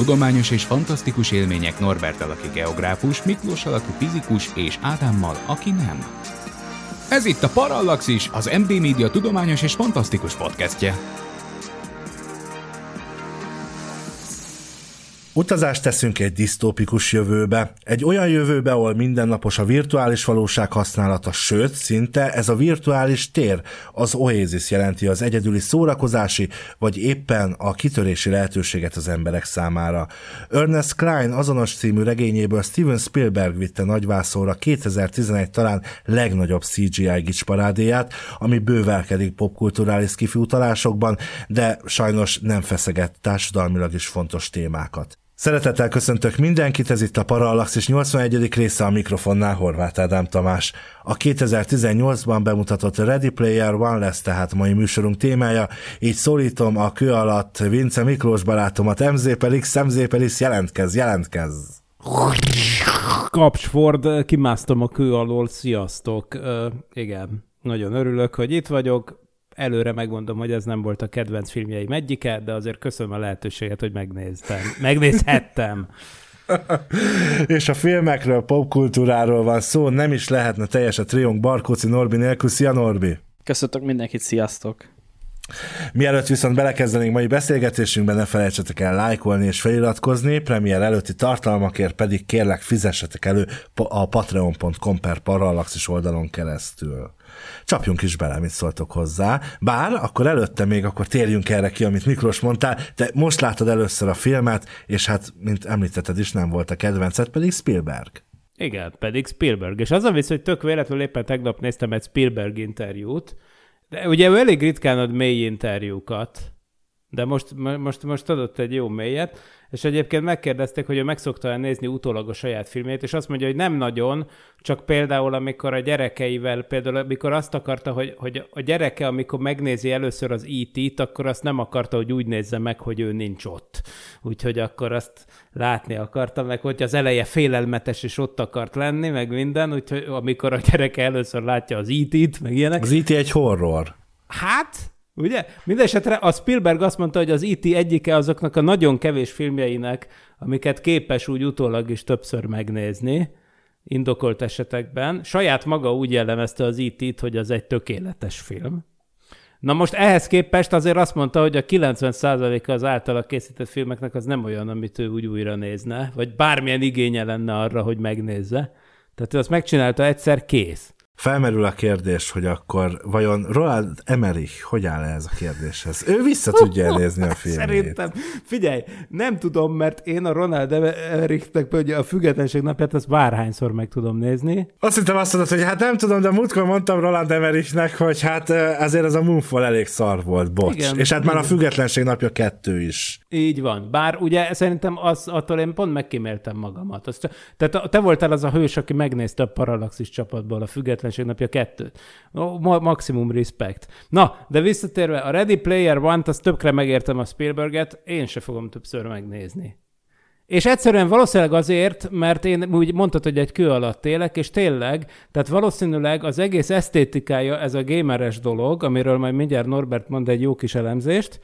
Tudományos és fantasztikus élmények Norbert alaki geográfus, Miklós alakú fizikus és Ádámmal, aki nem. Ez itt a Parallaxis, az MD Media tudományos és fantasztikus podcastje. Utazást teszünk egy disztópikus jövőbe. Egy olyan jövőbe, ahol mindennapos a virtuális valóság használata, sőt, szinte ez a virtuális tér, az oasis jelenti az egyedüli szórakozási, vagy éppen a kitörési lehetőséget az emberek számára. Ernest Klein azonos című regényéből Steven Spielberg vitte nagyvászóra 2011 talán legnagyobb CGI gicsparádéját, ami bővelkedik popkulturális kifiutalásokban, de sajnos nem feszeget társadalmilag is fontos témákat. Szeretettel köszöntök mindenkit, ez itt a Parallaxis 81. része a mikrofonnál Horváth Ádám Tamás. A 2018-ban bemutatott Ready Player One lesz tehát mai műsorunk témája, így szólítom a kő alatt Vince Miklós barátomat, MZ Pelix, MZ Pelix, jelentkez, jelentkez. Kapsford, kimásztam a kő alól, sziasztok. Uh, igen, nagyon örülök, hogy itt vagyok előre megmondom, hogy ez nem volt a kedvenc filmjeim egyike, de azért köszönöm a lehetőséget, hogy megnéztem. Megnézhettem. és a filmekről, popkultúráról van szó, nem is lehetne teljes a triónk Barkóci Norbi nélkül. Szia Norbi! Köszöntök mindenkit, sziasztok! Mielőtt viszont belekezdenénk mai beszélgetésünkben, ne felejtsetek el lájkolni és feliratkozni, premier előtti tartalmakért pedig kérlek fizessetek elő a patreon.com per parallaxis oldalon keresztül csapjunk is bele, mit szóltok hozzá. Bár akkor előtte még akkor térjünk erre ki, amit Miklós mondtál, te most láttad először a filmet, és hát, mint említetted is, nem volt a kedvenced, pedig Spielberg. Igen, pedig Spielberg. És az a vicc, hogy tök véletlenül éppen tegnap néztem egy Spielberg interjút, de ugye ő elég ritkán ad mély interjúkat, de most, most, most adott egy jó mélyet, és egyébként megkérdezték, hogy ő meg szokta nézni utólag a saját filmét, és azt mondja, hogy nem nagyon, csak például amikor a gyerekeivel, például amikor azt akarta, hogy, hogy a gyereke, amikor megnézi először az IT-t, akkor azt nem akarta, hogy úgy nézze meg, hogy ő nincs ott. Úgyhogy akkor azt látni akarta, meg hogy az eleje félelmetes, és ott akart lenni, meg minden, úgyhogy amikor a gyereke először látja az IT-t, meg ilyenek. Az IT egy horror. Hát, Ugye? Mindenesetre a Spielberg azt mondta, hogy az E.T. egyike azoknak a nagyon kevés filmjeinek, amiket képes úgy utólag is többször megnézni, indokolt esetekben. Saját maga úgy jellemezte az E.T.-t, hogy az egy tökéletes film. Na most ehhez képest azért azt mondta, hogy a 90%-a az általa készített filmeknek az nem olyan, amit ő úgy újra nézne, vagy bármilyen igénye lenne arra, hogy megnézze. Tehát ő azt megcsinálta egyszer, kész. Felmerül a kérdés, hogy akkor vajon Roland Emmerich hogy áll ez a kérdéshez? Ő vissza tudja nézni a filmét. Szerintem, figyelj, nem tudom, mert én a Ronald Emmerichnek hogy a függetlenség napját azt bárhányszor meg tudom nézni. Azt hittem azt mondod, hogy hát nem tudom, de múltkor mondtam Roland Emmerichnek, hogy hát ezért ez a Moonfall elég szar volt, bocs. Igen, És hát már a függetlenség napja kettő is. Így van. Bár ugye szerintem az, attól én pont megkíméltem magamat. Azt, tehát te voltál az a hős, aki megnézte a Parallaxis csapatból a független napja kettőt. Maximum respect. Na, de visszatérve, a Ready Player One-t, azt többkre megértem a Spielberget, én se fogom többször megnézni. És egyszerűen valószínűleg azért, mert én úgy mondtad, hogy egy kő alatt élek, és tényleg, tehát valószínűleg az egész esztétikája ez a gameres dolog, amiről majd mindjárt Norbert mond egy jó kis elemzést,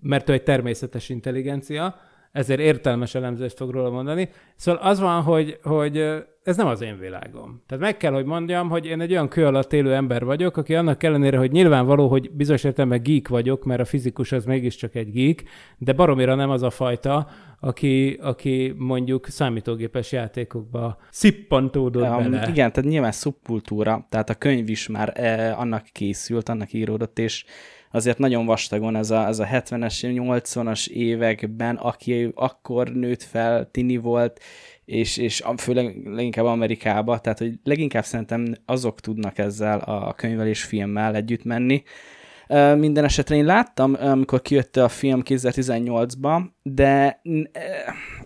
mert ő egy természetes intelligencia, ezért értelmes elemzést fog róla mondani. Szóval az van, hogy, hogy ez nem az én világom. Tehát meg kell, hogy mondjam, hogy én egy olyan kő alatt élő ember vagyok, aki annak ellenére, hogy nyilvánvaló, hogy bizonyos értelemben geek vagyok, mert a fizikus az mégiscsak egy geek, de baromira nem az a fajta, aki, aki mondjuk számítógépes játékokba szippantódott um, bele. Igen, tehát nyilván szubkultúra, tehát a könyv is már eh, annak készült, annak íródott, és azért nagyon vastagon ez a, ez a 70-es, 80-as években, aki akkor nőtt fel, tini volt, és, és főleg leginkább Amerikába, tehát hogy leginkább szerintem azok tudnak ezzel a könyvel és filmmel együtt menni, Minden esetre én láttam, amikor kijött a film 2018-ban, de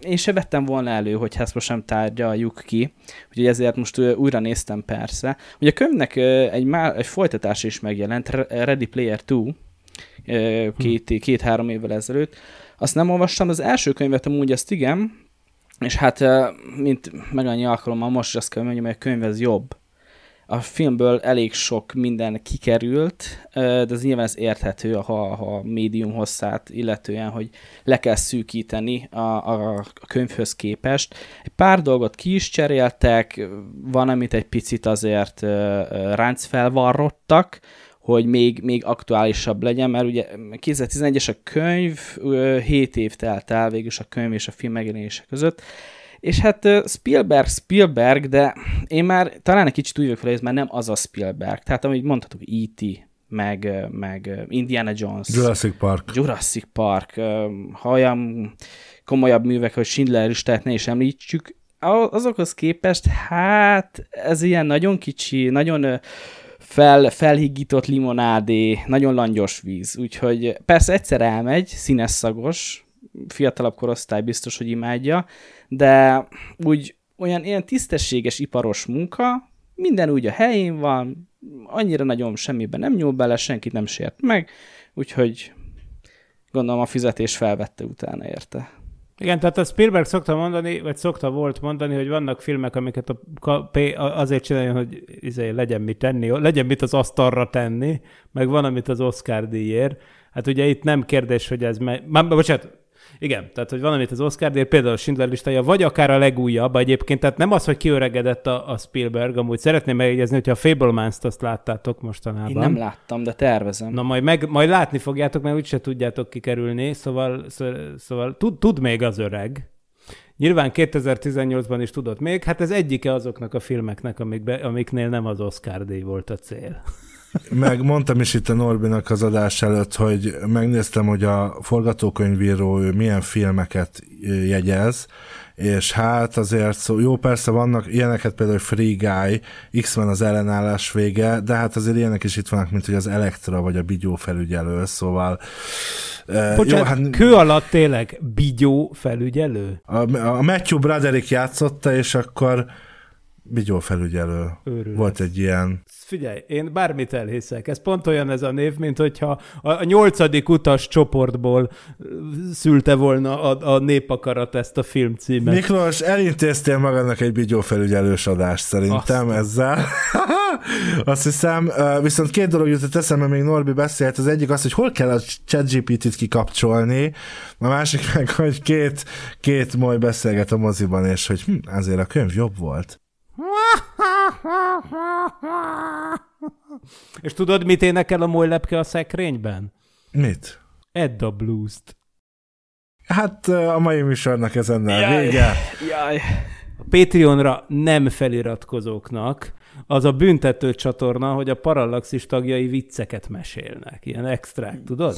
én se vettem volna elő, hogy ezt most nem tárgyaljuk ki, úgyhogy ezért most újra néztem persze. Ugye a könyvnek egy, má, egy folytatás is megjelent, Re- Ready Player 2, ö, két, két-három évvel ezelőtt. Azt nem olvastam, az első könyvet amúgy azt igen, és hát mint meg annyi alkalommal most azt kell mondjam, hogy a könyv az jobb. A filmből elég sok minden kikerült, de ez nyilván ez érthető a, a médium hosszát, illetően, hogy le kell szűkíteni a, a, könyvhöz képest. Egy pár dolgot ki is cseréltek, van, amit egy picit azért ö, ráncfelvarrottak, hogy még, még aktuálisabb legyen, mert ugye 2011-es a könyv, ö, 7 év telt el végül a könyv és a film megjelenése között, és hát Spielberg, Spielberg, de én már talán egy kicsit úgy vagyok fel, ez már nem az a Spielberg. Tehát amit mondhatok, E.T., meg, meg Indiana Jones, Jurassic Park. Jurassic Park, ha olyan komolyabb művek, hogy Schindler listát ne is említsük, azokhoz képest, hát ez ilyen nagyon kicsi, nagyon fel, felhigított limonádé, nagyon langyos víz, úgyhogy persze egyszer elmegy, színes szagos, fiatalabb korosztály biztos, hogy imádja, de úgy olyan ilyen tisztességes iparos munka, minden úgy a helyén van, annyira nagyon semmiben nem nyúl bele, senkit nem sért meg, úgyhogy gondolom a fizetés felvette utána érte. Igen, tehát a Spielberg szokta mondani, vagy szokta volt mondani, hogy vannak filmek, amiket a, azért csináljon, hogy izé, legyen mit tenni, legyen mit az asztalra tenni, meg van, amit az Oscar díjért. Hát ugye itt nem kérdés, hogy ez... Me- Már, bocsánat, igen, tehát hogy van, amit az Oscar díjért, például a Schindler listája, vagy akár a legújabb egyébként, tehát nem az, hogy kiöregedett a, a Spielberg, amúgy szeretném megjegyezni, hogyha a Fablemans-t azt láttátok mostanában. Én nem láttam, de tervezem. Na majd, meg, majd látni fogjátok, mert úgyse tudjátok kikerülni, szóval, szó- szóval tud, tud még az öreg. Nyilván 2018-ban is tudott még, hát ez egyike azoknak a filmeknek, amikbe, amiknél nem az Oscar díj volt a cél. Meg mondtam is itt a Norbinak az adás előtt, hogy megnéztem, hogy a forgatókönyvíró ő milyen filmeket jegyez, és hát azért szó, jó, persze vannak ilyeneket, például Free Guy, X-Men az ellenállás vége, de hát azért ilyenek is itt vannak, mint hogy az Elektra vagy a Bigyó felügyelő, szóval Bocsánat, jó, hát kő alatt tényleg bigyó felügyelő? a, a Matthew Broderick játszotta, és akkor Bigyó felügyelő. Őrület. Volt egy ilyen Figyelj, én bármit elhiszek. Ez pont olyan ez a név, mint hogyha a, nyolcadik utas csoportból szülte volna a, a népakarat ezt a filmcímet. Miklós, elintéztél magadnak egy bigyó felügyelős adást szerintem Azt. ezzel. Azt hiszem, viszont két dolog jutott eszembe, még Norbi beszélt. Az egyik az, hogy hol kell a ChatGPT-t kikapcsolni, a másik meg, hogy két, két moly beszélget a moziban, és hogy hm, azért a könyv jobb volt. És tudod, mit énekel a molylepke a szekrényben? Mit? Edda Blues-t. Hát a mai műsornak ez ennel vége. Jaj. A Patreonra nem feliratkozóknak az a büntető csatorna, hogy a Parallaxis tagjai vicceket mesélnek. Ilyen extrák, tudod?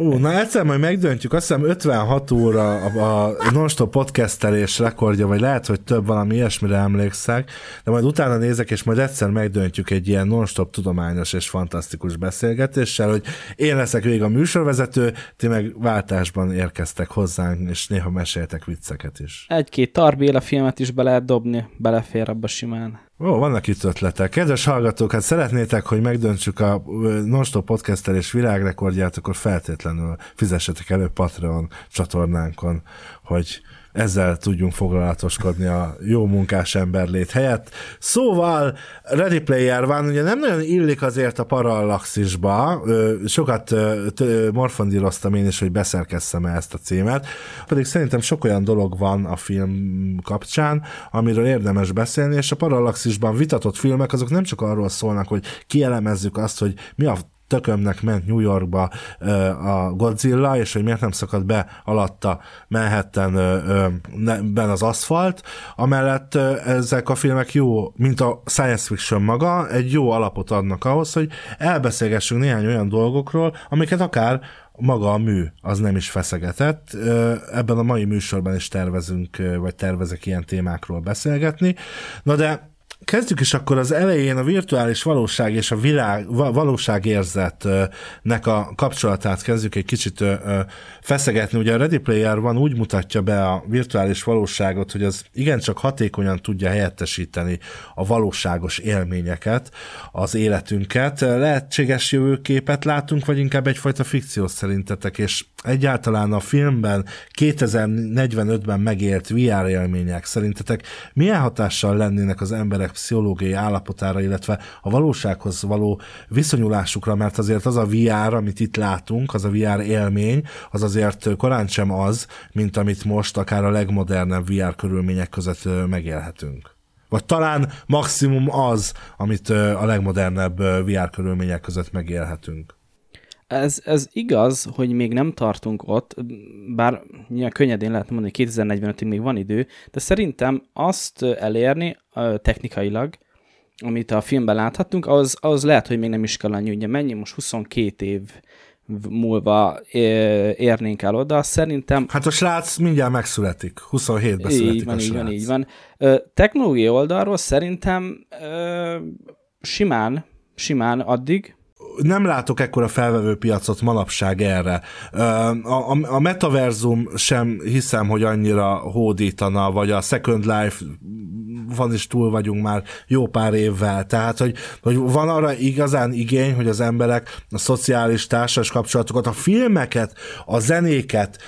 Ú, na egyszer majd megdöntjük, azt hiszem 56 óra a, a non-stop podcastelés rekordja, vagy lehet, hogy több valami ilyesmire emlékszek, de majd utána nézek, és majd egyszer megdöntjük egy ilyen non-stop tudományos és fantasztikus beszélgetéssel, hogy én leszek végig a műsorvezető, ti meg váltásban érkeztek hozzánk, és néha meséltek vicceket is. Egy-két Tarbéla filmet is be lehet dobni, belefér abba simán. Ó, vannak itt ötletek. Kedves hallgatók, hát szeretnétek, hogy megdöntsük a non-stop podcastelés világrekordját, akkor feltétlenül fizessetek elő Patreon csatornánkon, hogy ezzel tudjunk foglalatoskodni a jó munkás emberlét helyett. Szóval Ready Player van, ugye nem nagyon illik azért a parallaxisba, sokat morfondíroztam én is, hogy beszerkesszem -e ezt a címet, pedig szerintem sok olyan dolog van a film kapcsán, amiről érdemes beszélni, és a parallaxisban vitatott filmek azok nem csak arról szólnak, hogy kielemezzük azt, hogy mi a tökömnek ment New Yorkba a Godzilla, és hogy miért nem szakadt be alatta Manhattan ö, ö, ne- ben az aszfalt. Amellett ezek a filmek jó, mint a science fiction maga, egy jó alapot adnak ahhoz, hogy elbeszélgessünk néhány olyan dolgokról, amiket akár maga a mű az nem is feszegetett. Ebben a mai műsorban is tervezünk, vagy tervezek ilyen témákról beszélgetni. Na de Kezdjük is akkor az elején a virtuális valóság és a világ, valóságérzetnek a kapcsolatát kezdjük egy kicsit feszegetni. Ugye a Ready Player van úgy mutatja be a virtuális valóságot, hogy az igencsak hatékonyan tudja helyettesíteni a valóságos élményeket, az életünket. Lehetséges jövőképet látunk, vagy inkább egyfajta fikció szerintetek, és egyáltalán a filmben 2045-ben megélt VR élmények szerintetek milyen hatással lennének az emberek pszichológiai állapotára, illetve a valósághoz való viszonyulásukra, mert azért az a VR, amit itt látunk, az a VR élmény, az azért korán sem az, mint amit most akár a legmodernebb VR körülmények között megélhetünk. Vagy talán maximum az, amit a legmodernebb VR körülmények között megélhetünk. Ez, ez igaz, hogy még nem tartunk ott, bár nyilván könnyedén lehet mondani, 2045-ig még van idő, de szerintem azt elérni technikailag, amit a filmben láthattunk, az, az lehet, hogy még nem is kell annyi, ugye mennyi most 22 év múlva érnénk el oda, szerintem... Hát a srác mindjárt megszületik, 27-ben születik így van, a így srác. van, így van. Technológiai oldalról szerintem simán, simán addig, nem látok ekkora felvevő piacot manapság erre. A, a, a metaverzum sem hiszem, hogy annyira hódítana, vagy a Second Life van is túl vagyunk már jó pár évvel. Tehát, hogy, hogy van arra igazán igény, hogy az emberek a szociális társas kapcsolatokat, a filmeket, a zenéket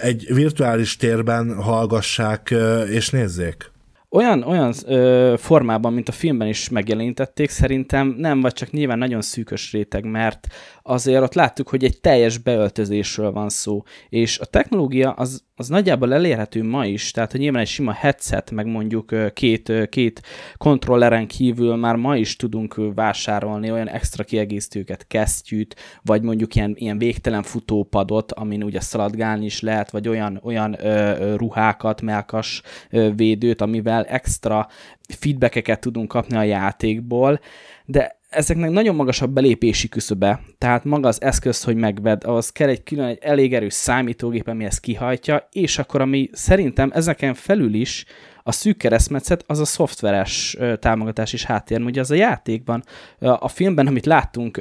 egy virtuális térben hallgassák és nézzék olyan, olyan ö, formában, mint a filmben is megjelenítették, szerintem nem, vagy csak nyilván nagyon szűkös réteg, mert azért ott láttuk, hogy egy teljes beöltözésről van szó, és a technológia az, az nagyjából elérhető ma is, tehát hogy nyilván egy sima headset, meg mondjuk két, két kontrolleren kívül már ma is tudunk vásárolni olyan extra kiegészítőket, kesztyűt, vagy mondjuk ilyen, ilyen végtelen futópadot, amin ugye szaladgálni is lehet, vagy olyan, olyan ö, ruhákat, melkas ö, védőt, amivel extra feedbackeket tudunk kapni a játékból, de ezeknek nagyon magas a belépési küszöbe, tehát maga az eszköz, hogy megved, az kell egy külön, egy elég erős számítógép, ami ezt kihajtja, és akkor ami szerintem ezeken felül is a szűk keresztmetszet az a szoftveres támogatás és háttér. Ugye az a játékban, a filmben, amit láttunk,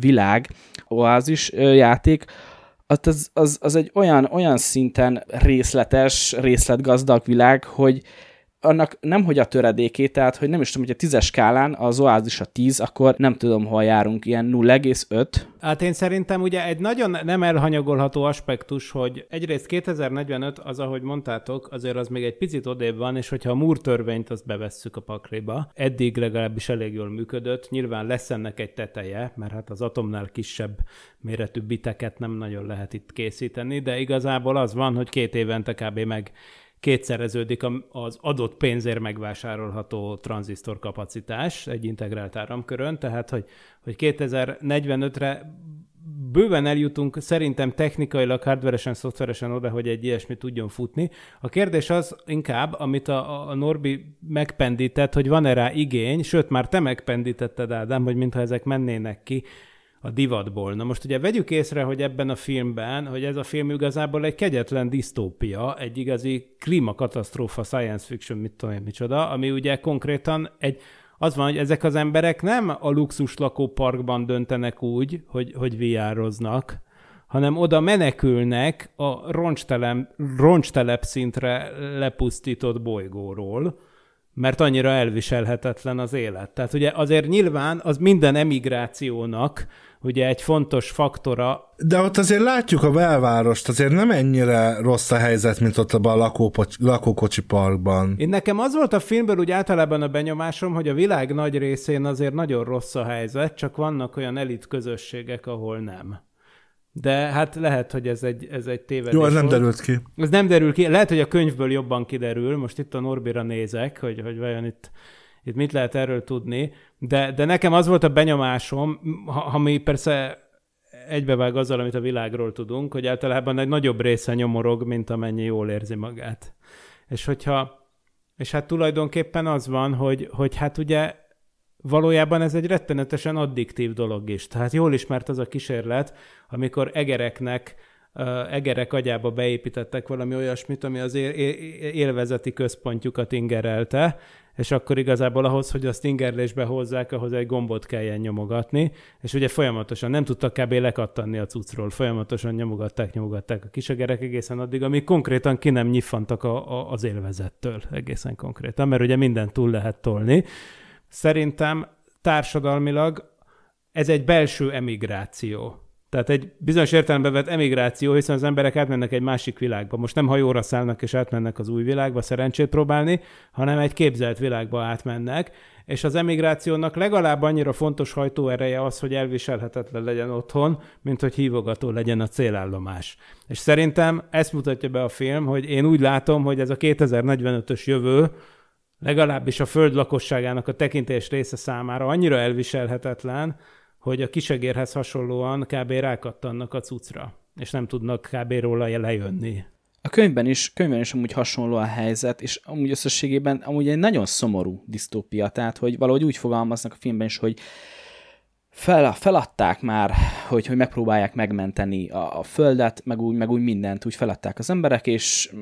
világ, oázis játék, az, az, az egy olyan, olyan szinten részletes, részletgazdag világ, hogy annak nem hogy a töredékét, tehát hogy nem is tudom, hogy a tízes skálán az oázis a 10, akkor nem tudom, hol járunk, ilyen 0,5. Hát én szerintem ugye egy nagyon nem elhanyagolható aspektus, hogy egyrészt 2045 az, ahogy mondtátok, azért az még egy picit odébb van, és hogyha a Moore törvényt azt bevesszük a pakliba, eddig legalábbis elég jól működött, nyilván lesz ennek egy teteje, mert hát az atomnál kisebb méretű biteket nem nagyon lehet itt készíteni, de igazából az van, hogy két évente kb. meg kétszereződik az adott pénzért megvásárolható tranzisztor kapacitás egy integrált áramkörön, tehát hogy, hogy 2045-re bőven eljutunk szerintem technikailag, hardveresen, szoftveresen oda, hogy egy ilyesmi tudjon futni. A kérdés az inkább, amit a, a Norbi megpendített, hogy van-e rá igény, sőt már te megpendítetted, Ádám, hogy mintha ezek mennének ki, a divatból. Na most ugye vegyük észre, hogy ebben a filmben, hogy ez a film igazából egy kegyetlen disztópia, egy igazi klímakatasztrófa, science fiction, mit tudom én, micsoda, ami ugye konkrétan egy az van, hogy ezek az emberek nem a luxus lakóparkban döntenek úgy, hogy, hogy VR-oznak, hanem oda menekülnek a roncstelep, roncstelep szintre lepusztított bolygóról, mert annyira elviselhetetlen az élet. Tehát ugye azért nyilván az minden emigrációnak ugye egy fontos faktora. De ott azért látjuk a belvárost, azért nem ennyire rossz a helyzet, mint ott abban a lakópocs, lakókocsi parkban. Én nekem az volt a filmből úgy általában a benyomásom, hogy a világ nagy részén azért nagyon rossz a helyzet, csak vannak olyan elit közösségek, ahol nem. De hát lehet, hogy ez egy, ez egy tévedés Jó, ez nem volt. derült ki. Ez nem derül ki. Lehet, hogy a könyvből jobban kiderül. Most itt a Norbira nézek, hogy, hogy vajon itt, itt mit lehet erről tudni. De, de nekem az volt a benyomásom, ha, ami persze egybevág azzal, amit a világról tudunk, hogy általában egy nagyobb része nyomorog, mint amennyi jól érzi magát. És hogyha és hát tulajdonképpen az van, hogy, hogy hát ugye valójában ez egy rettenetesen addiktív dolog is. Tehát jól ismert az a kísérlet, amikor egereknek egerek agyába beépítettek valami olyasmit, ami az élvezeti központjukat ingerelte, és akkor igazából ahhoz, hogy azt ingerlésbe hozzák, ahhoz egy gombot kelljen nyomogatni, és ugye folyamatosan nem tudtak kb. lekattanni a cuccról, folyamatosan nyomogatták, nyomogatták a kisegerek egészen addig, amíg konkrétan ki nem nyifantak a, a, az élvezettől egészen konkrétan, mert ugye mindent túl lehet tolni. Szerintem társadalmilag ez egy belső emigráció. Tehát egy bizonyos értelemben vett emigráció, hiszen az emberek átmennek egy másik világba. Most nem hajóra szállnak és átmennek az új világba szerencsét próbálni, hanem egy képzelt világba átmennek, és az emigrációnak legalább annyira fontos hajtóereje az, hogy elviselhetetlen legyen otthon, mint hogy hívogató legyen a célállomás. És szerintem ezt mutatja be a film, hogy én úgy látom, hogy ez a 2045-ös jövő legalábbis a föld lakosságának a tekintés része számára annyira elviselhetetlen, hogy a kisegérhez hasonlóan kb. rákattannak a cucra, és nem tudnak kb. róla lejönni. A könyvben is, könyvben is amúgy hasonló a helyzet, és amúgy összességében amúgy egy nagyon szomorú disztópia, tehát hogy valahogy úgy fogalmaznak a filmben is, hogy fel, feladták már, hogy, hogy megpróbálják megmenteni a, a földet, meg úgy, meg úgy mindent, úgy feladták az emberek, és mm,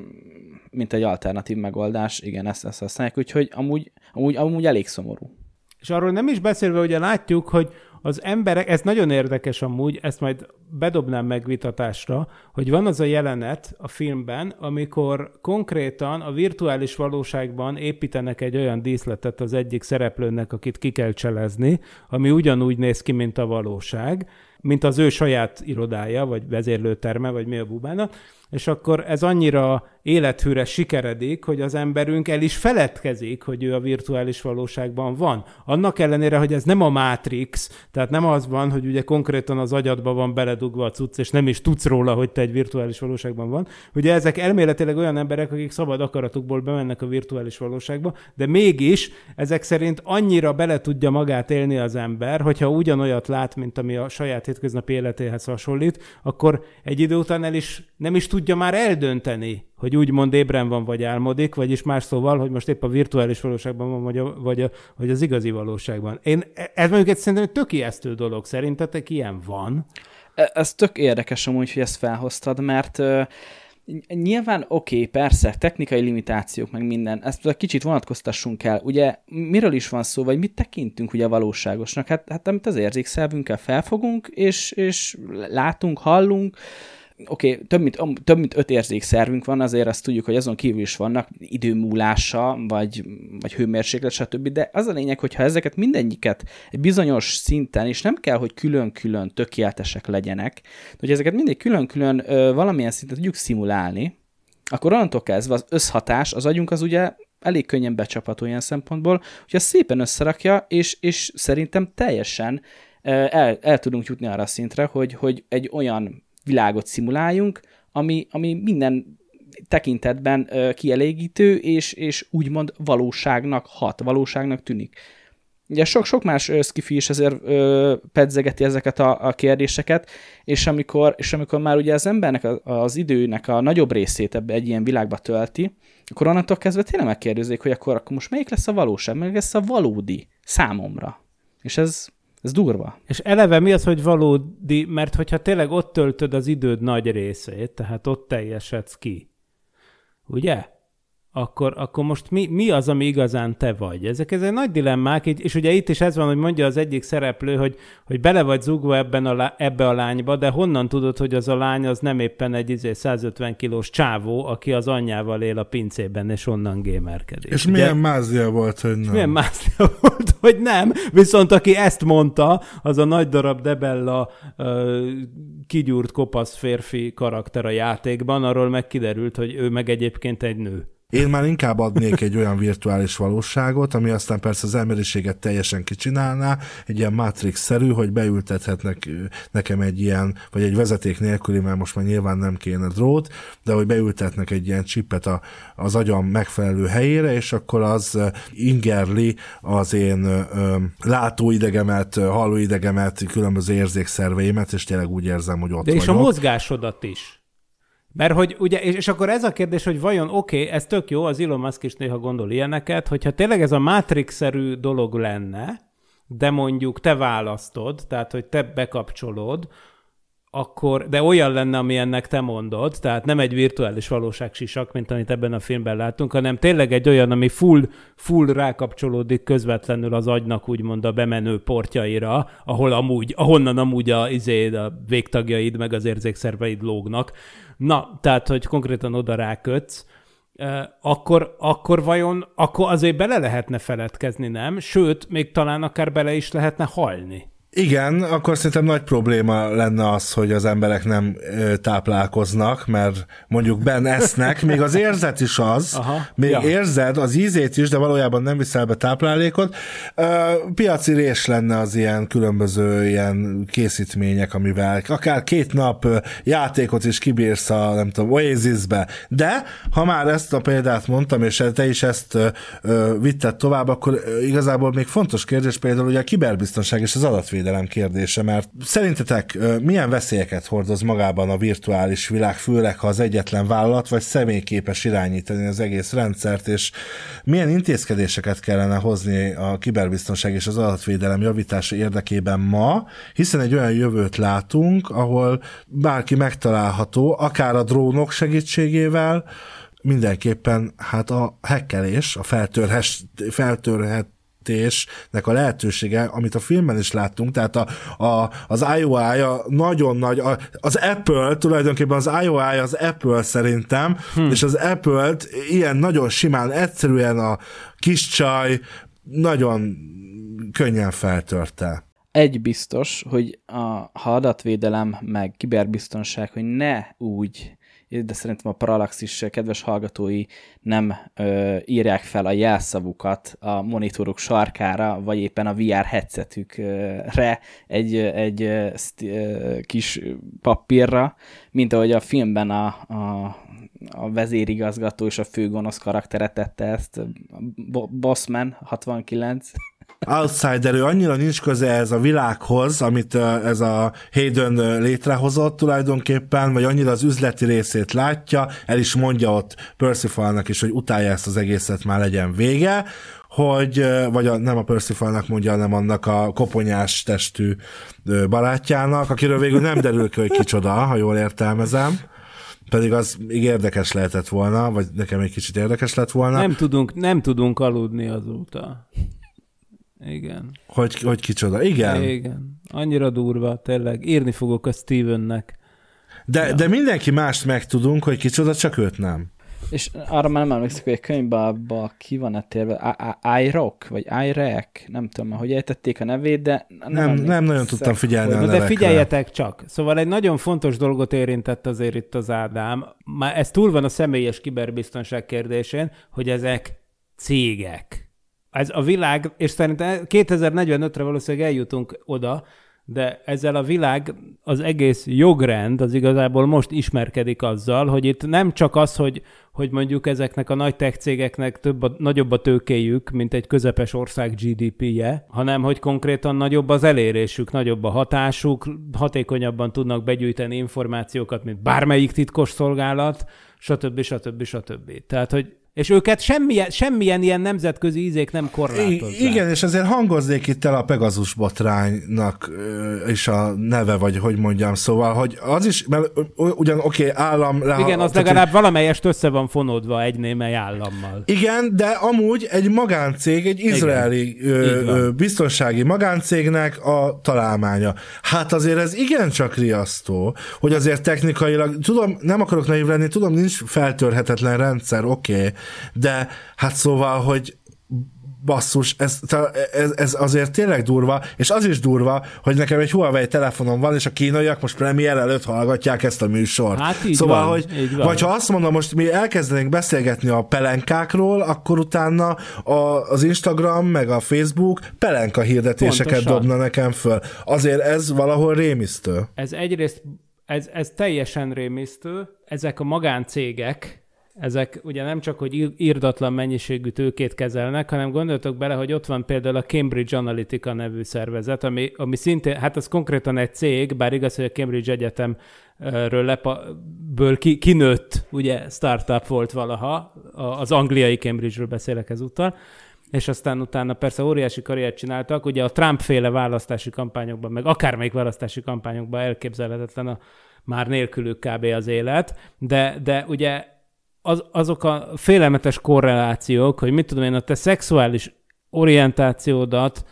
mint egy alternatív megoldás, igen, ezt, ezt használják, úgyhogy amúgy, amúgy, amúgy elég szomorú. És arról nem is beszélve, ugye látjuk, hogy az emberek, ez nagyon érdekes amúgy, ezt majd bedobnám megvitatásra, hogy van az a jelenet a filmben, amikor konkrétan a virtuális valóságban építenek egy olyan díszletet az egyik szereplőnek, akit ki kell cselezni, ami ugyanúgy néz ki, mint a valóság, mint az ő saját irodája, vagy vezérlőterme, vagy mi a bubána, és akkor ez annyira élethűre sikeredik, hogy az emberünk el is feledkezik, hogy ő a virtuális valóságban van. Annak ellenére, hogy ez nem a Matrix, tehát nem az van, hogy ugye konkrétan az agyadba van beledugva a cucc, és nem is tudsz róla, hogy te egy virtuális valóságban van. Ugye ezek elméletileg olyan emberek, akik szabad akaratukból bemennek a virtuális valóságba, de mégis ezek szerint annyira bele tudja magát élni az ember, hogyha ugyanolyat lát, mint ami a saját hétköznapi életéhez hasonlít, akkor egy idő után el is nem is tudja már eldönteni, hogy úgymond ébren van, vagy álmodik, vagyis más szóval, hogy most épp a virtuális valóságban van, vagy, a, vagy, a, vagy az igazi valóságban. Én, ez mondjuk egy szerintem egy tök ijesztő dolog. Szerintetek ilyen van? E, ez tök érdekes amúgy, hogy ezt felhoztad, mert uh, Nyilván oké, okay, persze, technikai limitációk, meg minden, ezt kicsit vonatkoztassunk el. Ugye miről is van szó, vagy mit tekintünk ugye valóságosnak? Hát, hát amit az érzékszervünkkel felfogunk, és, és látunk, hallunk, oké, okay, több, mint, több mint öt érzékszervünk van, azért azt tudjuk, hogy azon kívül is vannak időmúlása, vagy, vagy hőmérséklet, stb. De az a lényeg, hogyha ezeket mindegyiket egy bizonyos szinten, és nem kell, hogy külön-külön tökéletesek legyenek, hogy ezeket mindig külön-külön ö, valamilyen szinten tudjuk szimulálni, akkor onnantól kezdve az összhatás, az agyunk az ugye elég könnyen becsapható ilyen szempontból, hogy azt szépen összerakja, és, és szerintem teljesen el, el tudunk jutni arra a szintre, hogy, hogy egy olyan világot szimuláljunk, ami, ami minden tekintetben ö, kielégítő, és, és úgymond valóságnak hat, valóságnak tűnik. Ugye sok-sok más skifi is ezért ö, pedzegeti ezeket a, a kérdéseket, és amikor, és amikor már ugye az embernek a, az időnek a nagyobb részét ebbe egy ilyen világba tölti, akkor onnantól kezdve tényleg megkérdezik, hogy akkor, akkor most melyik lesz a valóság, melyik lesz a valódi számomra. És ez, ez durva. És eleve mi az, hogy valódi, mert hogyha tényleg ott töltöd az időd nagy részét, tehát ott teljesedsz ki, ugye? Akkor, akkor most mi, mi az, ami igazán te vagy? Ezek, ezek nagy dilemmák, és ugye itt is ez van, hogy mondja az egyik szereplő, hogy, hogy bele vagy zugva ebben a, ebbe a lányba, de honnan tudod, hogy az a lány az nem éppen egy izé 150 kilós csávó, aki az anyjával él a pincében, és onnan gémerkedik. És ugye? milyen mázlia volt, hogy nem? milyen mázlia volt, hogy nem, viszont aki ezt mondta, az a nagy darab Debella uh, kigyúrt kopasz férfi karakter a játékban, arról meg kiderült, hogy ő meg egyébként egy nő. Én már inkább adnék egy olyan virtuális valóságot, ami aztán persze az emberiséget teljesen kicsinálná, egy ilyen Matrix-szerű, hogy beültethetnek nekem egy ilyen, vagy egy vezeték nélküli, mert most már nyilván nem kéne drót, de hogy beültetnek egy ilyen csipet a, az agyam megfelelő helyére, és akkor az ingerli az én ö, látóidegemet, hallóidegemet, különböző érzékszerveimet, és tényleg úgy érzem, hogy ott De vagyok. és a mozgásodat is. Mert hogy ugye, és, és akkor ez a kérdés, hogy vajon oké, okay, ez tök jó, az Elon Musk is néha gondol ilyeneket, hogyha tényleg ez a Matrix-szerű dolog lenne, de mondjuk te választod, tehát hogy te bekapcsolod, akkor, de olyan lenne, ami ennek te mondod, tehát nem egy virtuális valóság sisak, mint amit ebben a filmben látunk, hanem tényleg egy olyan, ami full, full rákapcsolódik közvetlenül az agynak, úgymond a bemenő portjaira, ahol amúgy, ahonnan amúgy a, izé, a végtagjaid, meg az érzékszerveid lógnak. Na, tehát, hogy konkrétan oda rákötsz, akkor, akkor vajon, akkor azért bele lehetne feledkezni, nem? Sőt, még talán akár bele is lehetne halni. Igen, akkor szerintem nagy probléma lenne az, hogy az emberek nem táplálkoznak, mert mondjuk ben esznek, még az érzet is az, Aha, még ja. érzed az ízét is, de valójában nem viszel be táplálékot. Piaci rés lenne az ilyen különböző ilyen készítmények, amivel akár két nap játékot is kibírsz a, nem tudom, Oasisbe. De, ha már ezt a példát mondtam, és te is ezt vitted tovább, akkor igazából még fontos kérdés például ugye a kiberbiztonság és az adatvédelem adatvédelem kérdése, mert szerintetek milyen veszélyeket hordoz magában a virtuális világ, főleg ha az egyetlen vállalat vagy személy képes irányítani az egész rendszert, és milyen intézkedéseket kellene hozni a kiberbiztonság és az adatvédelem javítása érdekében ma, hiszen egy olyan jövőt látunk, ahol bárki megtalálható, akár a drónok segítségével, mindenképpen hát a hekkelés, a feltörhes, feltörhet megközelítésnek a lehetősége, amit a filmben is láttunk, tehát a, a, az IOI-ja nagyon nagy, a, az Apple, tulajdonképpen az IOI az Apple szerintem, hmm. és az Apple-t ilyen nagyon simán, egyszerűen a kis csaj nagyon könnyen feltörte. Egy biztos, hogy a, ha adatvédelem meg kiberbiztonság, hogy ne úgy de szerintem a Parallaxis kedves hallgatói nem ö, írják fel a jelszavukat a monitorok sarkára, vagy éppen a VR headsetükre egy, egy kis papírra, mint ahogy a filmben a, a, a vezérigazgató és a főgonosz karaktere tette ezt, Bossman 69, outsider, ő annyira nincs köze ez a világhoz, amit ez a Hayden létrehozott tulajdonképpen, vagy annyira az üzleti részét látja, el is mondja ott Percivalnak is, hogy utálja ezt az egészet, már legyen vége, hogy, vagy a, nem a Percivalnak mondja, hanem annak a koponyás testű barátjának, akiről végül nem derül ki, hogy kicsoda, ha jól értelmezem pedig az még érdekes lehetett volna, vagy nekem egy kicsit érdekes lett volna. Nem tudunk, nem tudunk aludni azóta. Igen. Hogy, hogy kicsoda, igen. Igen. Annyira durva, tényleg. Írni fogok a Stevennek. De, ja. de mindenki mást megtudunk, hogy kicsoda, csak őt nem. És arra már nem emlékszek, hogy a könyvben ki van-e térve, iRock, vagy iRack, nem tudom, hogy ejtették a nevét, de nem, nem, nem nagyon tudtam figyelni a De figyeljetek csak, szóval egy nagyon fontos dolgot érintett azért itt az Ádám, már ez túl van a személyes kiberbiztonság kérdésén, hogy ezek cégek ez a világ, és szerintem 2045-re valószínűleg eljutunk oda, de ezzel a világ, az egész jogrend az igazából most ismerkedik azzal, hogy itt nem csak az, hogy, hogy mondjuk ezeknek a nagy tech cégeknek több a, nagyobb a tőkéjük, mint egy közepes ország GDP-je, hanem hogy konkrétan nagyobb az elérésük, nagyobb a hatásuk, hatékonyabban tudnak begyűjteni információkat, mint bármelyik titkos szolgálat, stb. stb. stb. Tehát, hogy és őket semmilyen, semmilyen ilyen nemzetközi ízék nem korlátozzák. Igen, és ezért hangozzék itt el a Pegazus botránynak is a neve, vagy hogy mondjam, szóval, hogy az is, mert ugyan oké, okay, állam... Le, igen, az legalább hogy... valamelyest össze van fonódva egy némely állammal. Igen, de amúgy egy magáncég, egy izraeli ö, biztonsági magáncégnek a találmánya. Hát azért ez igencsak riasztó, hogy azért technikailag, tudom, nem akarok naív lenni, tudom, nincs feltörhetetlen rendszer, oké, okay, de hát szóval, hogy basszus, ez, ez, ez azért tényleg durva, és az is durva, hogy nekem egy Huawei telefonom van, és a kínaiak most premier előtt hallgatják ezt a műsort. Hát így szóval, van, hogy így van. vagy ha azt mondom, most mi elkezdenénk beszélgetni a pelenkákról, akkor utána a, az Instagram, meg a Facebook pelenka hirdetéseket Pontosan. dobna nekem föl. Azért ez valahol rémisztő. Ez egyrészt, ez, ez teljesen rémisztő, ezek a magáncégek, ezek ugye nem csak, hogy írdatlan mennyiségű tőkét kezelnek, hanem gondoltok bele, hogy ott van például a Cambridge Analytica nevű szervezet, ami, ami szintén, hát az konkrétan egy cég, bár igaz, hogy a Cambridge Egyetemről lepa, ből ki, kinőtt, ugye startup volt valaha, az angliai Cambridge-ről beszélek ezúttal, és aztán utána persze óriási karriert csináltak. Ugye a Trump-féle választási kampányokban, meg akármelyik választási kampányokban elképzelhetetlen a már nélkülük kb. az élet, de, de ugye az, azok a félelmetes korrelációk, hogy mit tudom én, a te szexuális orientációdat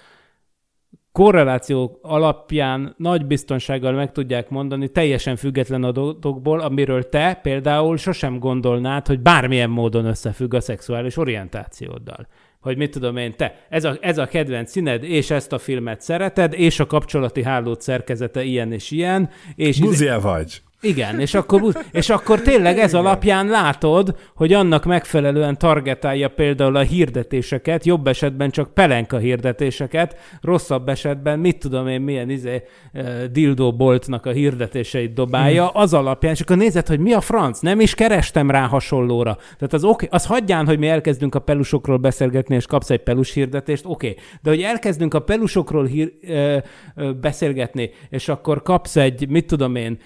korreláció alapján nagy biztonsággal meg tudják mondani teljesen független adatokból, amiről te például sosem gondolnád, hogy bármilyen módon összefügg a szexuális orientációddal hogy mit tudom én, te, ez a, ez a kedvenc színed, és ezt a filmet szereted, és a kapcsolati hálót szerkezete ilyen és ilyen. És Buzia vagy. Igen, és akkor, és akkor tényleg ez alapján látod, hogy annak megfelelően targetálja például a hirdetéseket, jobb esetben csak pelenka hirdetéseket, rosszabb esetben mit tudom én milyen izé, dildo boltnak a hirdetéseit dobálja, az alapján, és akkor nézed, hogy mi a franc, nem is kerestem rá hasonlóra. Tehát az oké, okay, az hagyján, hogy mi elkezdünk a pelusokról beszélgetni, és kapsz egy pelus hirdetést, oké, okay. de hogy elkezdünk a pelusokról hír, ö, ö, beszélgetni, és akkor kapsz egy, mit tudom én,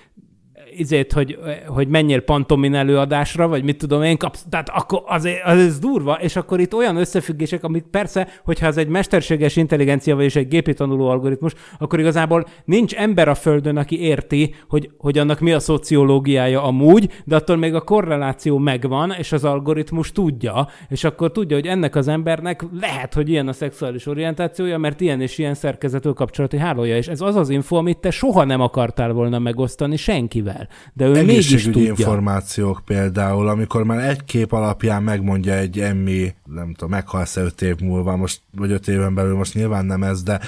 izét, hogy, hogy menjél pantomin előadásra, vagy mit tudom én, kapsz, tehát akkor az, az, az durva, és akkor itt olyan összefüggések, amik persze, hogyha ez egy mesterséges intelligencia, vagy egy gépi tanuló algoritmus, akkor igazából nincs ember a Földön, aki érti, hogy, hogy annak mi a szociológiája amúgy, de attól még a korreláció megvan, és az algoritmus tudja, és akkor tudja, hogy ennek az embernek lehet, hogy ilyen a szexuális orientációja, mert ilyen és ilyen szerkezetű kapcsolati hálója, és ez az az info, amit te soha nem akartál volna megosztani senkivel el. De ő mégis tudja. információk például, amikor már egy kép alapján megmondja egy emmi, nem tudom, meghalsz öt év múlva, most, vagy öt éven belül, most nyilván nem ez, de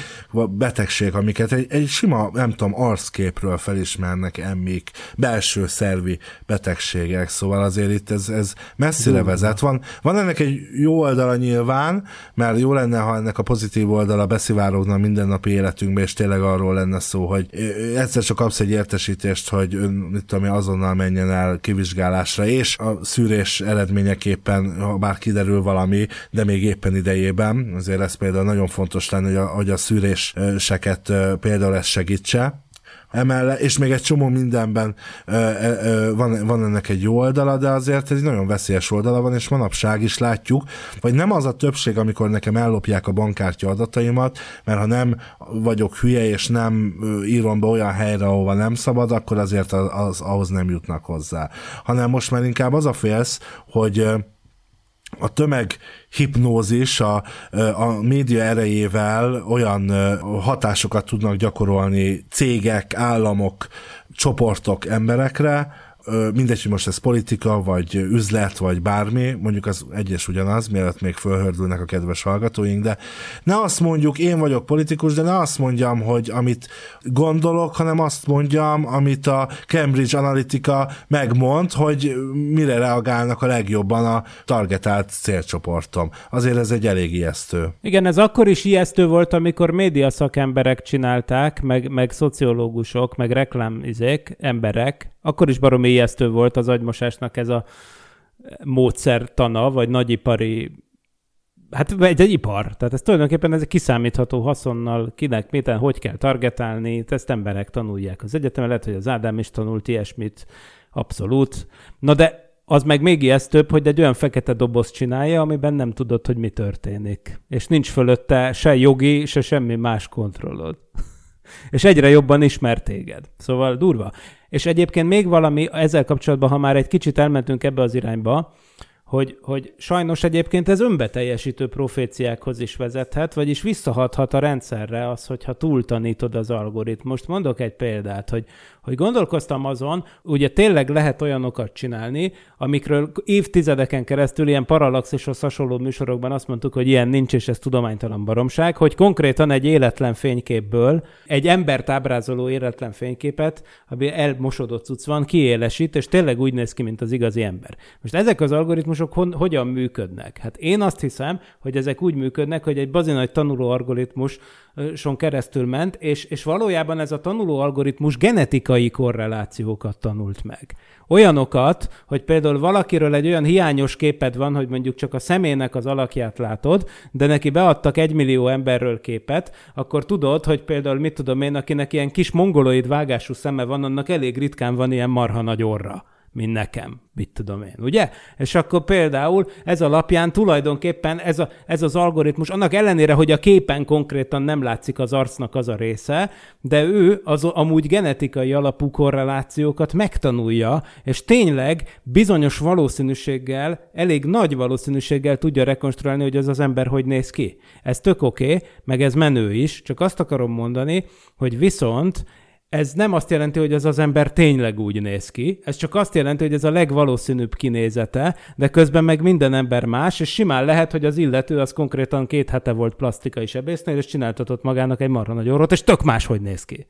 betegség, amiket egy, egy sima, nem tudom, arcképről felismernek emmik, belső szervi betegségek, szóval azért itt ez, ez messzire Durva. vezet. Van, van ennek egy jó oldala nyilván, mert jó lenne, ha ennek a pozitív oldala beszivárogna mindennapi életünkbe, és tényleg arról lenne szó, hogy egyszer csak kapsz egy értesítést, hogy ön mit tudom azonnal menjen el kivizsgálásra, és a szűrés eredményeképpen, ha bár kiderül valami, de még éppen idejében, azért ez például nagyon fontos lenne, hogy a, hogy a szűréseket például ezt segítse, emellett, és még egy csomó mindenben ö, ö, van, van ennek egy jó oldala, de azért egy nagyon veszélyes oldala van, és manapság is látjuk, hogy nem az a többség, amikor nekem ellopják a bankkártya adataimat, mert ha nem vagyok hülye, és nem írom be olyan helyre, ahova nem szabad, akkor azért az, az ahhoz nem jutnak hozzá. Hanem most már inkább az a félsz, hogy a tömeg hipnózis a, a média erejével olyan hatásokat tudnak gyakorolni cégek, államok, csoportok emberekre, mindegy, hogy most ez politika, vagy üzlet, vagy bármi, mondjuk az egyes ugyanaz, mielőtt még fölhördülnek a kedves hallgatóink, de ne azt mondjuk, én vagyok politikus, de ne azt mondjam, hogy amit gondolok, hanem azt mondjam, amit a Cambridge Analytica megmond, hogy mire reagálnak a legjobban a targetált célcsoportom. Azért ez egy elég ijesztő. Igen, ez akkor is ijesztő volt, amikor média szakemberek csinálták, meg, meg szociológusok, meg reklámizék, emberek, akkor is baromi ijesztő volt az agymosásnak ez a módszertana, vagy nagyipari Hát egy, egy ipar, tehát ez tulajdonképpen ez egy kiszámítható haszonnal, kinek, miten, hogy kell targetálni, ezt emberek tanulják az egyetemen, lehet, hogy az Ádám is tanult ilyesmit, abszolút. Na de az meg még ijesztőbb, hogy egy olyan fekete doboz csinálja, amiben nem tudod, hogy mi történik. És nincs fölötte se jogi, se semmi más kontrollod. és egyre jobban ismer téged. Szóval durva. És egyébként még valami ezzel kapcsolatban, ha már egy kicsit elmentünk ebbe az irányba, hogy, hogy sajnos egyébként ez önbeteljesítő proféciákhoz is vezethet, vagyis visszahathat a rendszerre az, hogyha túltanítod az algoritmust. Mondok egy példát, hogy, hogy gondolkoztam azon, ugye tényleg lehet olyanokat csinálni, amikről évtizedeken keresztül ilyen paralaxishoz hasonló műsorokban azt mondtuk, hogy ilyen nincs, és ez tudománytalan baromság, hogy konkrétan egy életlen fényképből egy embert ábrázoló életlen fényképet, ami elmosodott cucc van, kiélesít, és tényleg úgy néz ki, mint az igazi ember. Most ezek az algoritmusok hon, hogyan működnek? Hát én azt hiszem, hogy ezek úgy működnek, hogy egy bazinagy tanuló algoritmus son keresztül ment, és, és valójában ez a tanuló algoritmus genetikai korrelációkat tanult meg. Olyanokat, hogy például valakiről egy olyan hiányos képed van, hogy mondjuk csak a szemének az alakját látod, de neki beadtak egy millió emberről képet, akkor tudod, hogy például mit tudom én, akinek ilyen kis mongoloid vágású szeme van, annak elég ritkán van ilyen marha nagy orra. Mint nekem, mit tudom én, ugye? És akkor például ez alapján tulajdonképpen ez, a, ez az algoritmus, annak ellenére, hogy a képen konkrétan nem látszik az arcnak az a része, de ő az amúgy genetikai alapú korrelációkat megtanulja, és tényleg bizonyos valószínűséggel, elég nagy valószínűséggel tudja rekonstruálni, hogy az az ember hogy néz ki. Ez tök oké, okay, meg ez menő is, csak azt akarom mondani, hogy viszont ez nem azt jelenti, hogy az az ember tényleg úgy néz ki, ez csak azt jelenti, hogy ez a legvalószínűbb kinézete, de közben meg minden ember más, és simán lehet, hogy az illető az konkrétan két hete volt plastikai sebésznél, és csináltatott magának egy marha nagy orrot, és tök más, hogy néz ki.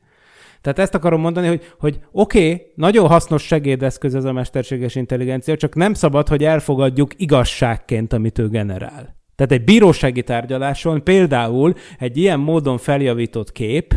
Tehát ezt akarom mondani, hogy, hogy oké, okay, nagyon hasznos segédeszköz ez a mesterséges intelligencia, csak nem szabad, hogy elfogadjuk igazságként, amit ő generál. Tehát egy bírósági tárgyaláson például egy ilyen módon feljavított kép,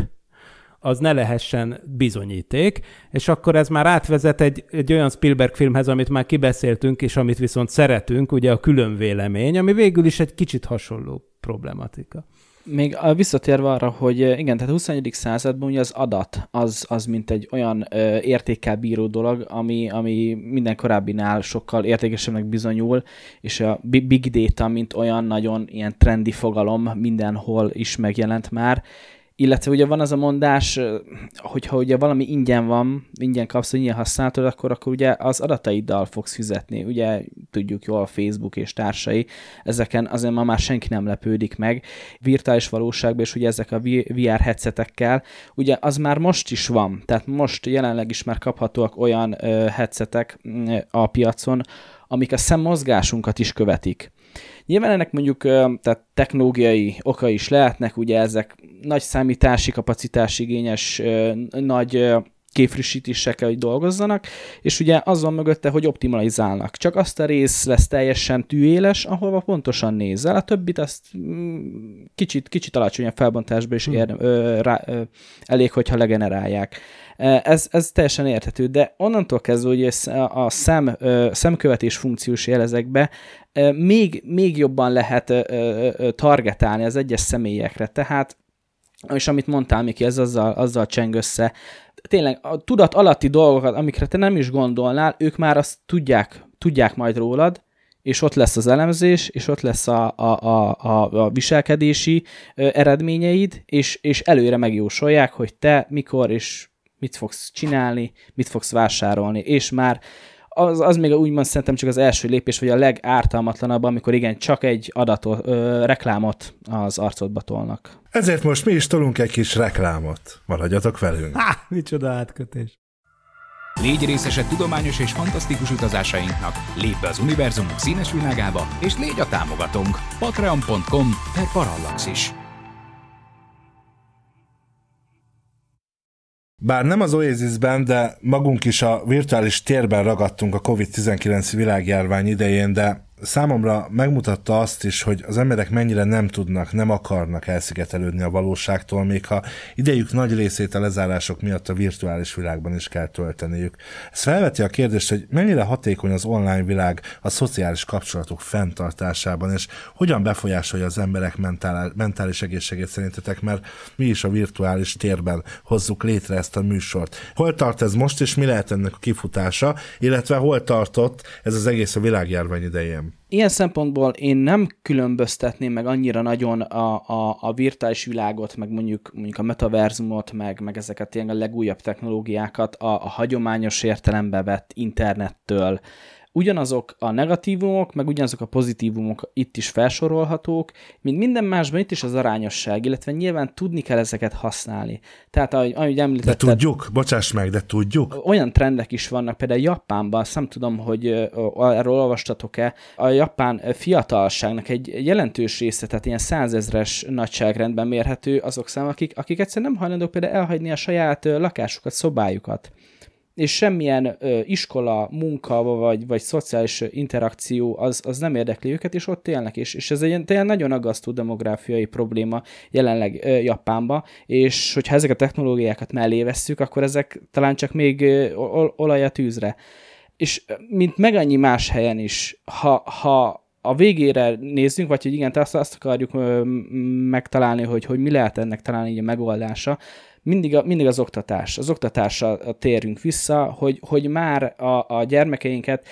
az ne lehessen bizonyíték, és akkor ez már átvezet egy, egy olyan Spielberg filmhez, amit már kibeszéltünk, és amit viszont szeretünk, ugye a külön vélemény, ami végül is egy kicsit hasonló problematika. Még visszatérve arra, hogy igen, tehát a 21. században ugye az adat az, az mint egy olyan ö, értékkel bíró dolog, ami, ami minden korábbinál sokkal értékesebbnek bizonyul, és a big data, mint olyan nagyon ilyen trendi fogalom mindenhol is megjelent már, illetve ugye van az a mondás, hogyha ugye valami ingyen van, ingyen kapsz, ingyen használtad, akkor, akkor ugye az adataiddal fogsz fizetni. Ugye tudjuk jól a Facebook és társai, ezeken azért ma már senki nem lepődik meg. Virtuális valóságban, és ugye ezek a VR headsetekkel, ugye az már most is van, tehát most jelenleg is már kaphatóak olyan headsetek a piacon, amik a szemmozgásunkat is követik. Nyilván ennek mondjuk tehát technológiai oka is lehetnek, ugye ezek nagy számítási kapacitás igényes, nagy képfrissítésekkel, hogy dolgozzanak, és ugye az van mögötte, hogy optimalizálnak. Csak azt a rész lesz teljesen tűéles, ahova pontosan nézel, a többit azt mm, kicsit, kicsit alacsonyabb felbontásba is ér, ö, rá, ö, elég, hogyha legenerálják. Ez, ez teljesen érthető, de onnantól kezdve, hogy a szem, szemkövetés funkciós jelezekbe még, még jobban lehet targetálni az egyes személyekre, tehát és amit mondtál, Miki, ez azzal, azzal cseng össze. Tényleg a tudat alatti dolgokat, amikre te nem is gondolnál, ők már azt tudják, tudják majd rólad, és ott lesz az elemzés, és ott lesz a, a, a, a, a viselkedési eredményeid, és, és előre megjósolják, hogy te mikor és mit fogsz csinálni, mit fogsz vásárolni, és már az, az még úgymond szerintem csak az első lépés, vagy a legártalmatlanabb, amikor igen, csak egy adatot, ö, reklámot az arcodba tolnak. Ezért most mi is tolunk egy kis reklámot. Maradjatok velünk. Há, micsoda átkötés. Légy részese tudományos és fantasztikus utazásainknak, lépj be az univerzumunk színes világába, és légy a támogatónk. patreon.com per parallaxis. Bár nem az Oasisben, de magunk is a virtuális térben ragadtunk a COVID-19 világjárvány idején, de számomra megmutatta azt is, hogy az emberek mennyire nem tudnak, nem akarnak elszigetelődni a valóságtól, még ha idejük nagy részét a lezárások miatt a virtuális világban is kell tölteniük. Ez felveti a kérdést, hogy mennyire hatékony az online világ a szociális kapcsolatok fenntartásában, és hogyan befolyásolja az emberek mentális egészségét szerintetek, mert mi is a virtuális térben hozzuk létre ezt a műsort. Hol tart ez most, és mi lehet ennek a kifutása, illetve hol tartott ez az egész a világjárvány idején? Ilyen szempontból én nem különböztetném meg annyira nagyon a, a, a virtuális világot, meg mondjuk, mondjuk a metaverzumot, meg, meg ezeket ilyen a legújabb technológiákat a, a hagyományos értelembe vett internettől, ugyanazok a negatívumok, meg ugyanazok a pozitívumok itt is felsorolhatók, mint minden másban itt is az arányosság, illetve nyilván tudni kell ezeket használni. Tehát, ahogy, ahogy említetted... De tudjuk, bocsáss meg, de tudjuk. Olyan trendek is vannak, például Japánban, azt nem tudom, hogy erről olvastatok-e, a japán fiatalságnak egy jelentős része, tehát ilyen százezres nagyságrendben mérhető azok szám, akik, akik egyszerűen nem hajlandók például elhagyni a saját lakásukat, szobájukat és semmilyen ö, iskola, munka vagy, vagy szociális interakció az, az nem érdekli őket, és ott élnek, és, és ez egy tényleg nagyon aggasztó demográfiai probléma jelenleg ö, Japánba, és hogyha ezek a technológiákat mellé vesszük, akkor ezek talán csak még ö, olaj a tűzre. És mint meg annyi más helyen is, ha, ha a végére nézzünk, vagy hogy igen, azt, azt akarjuk megtalálni, hogy, hogy mi lehet ennek találni így a megoldása, mindig, a, mindig az oktatás. Az oktatásra térünk vissza, hogy, hogy már a, a gyermekeinket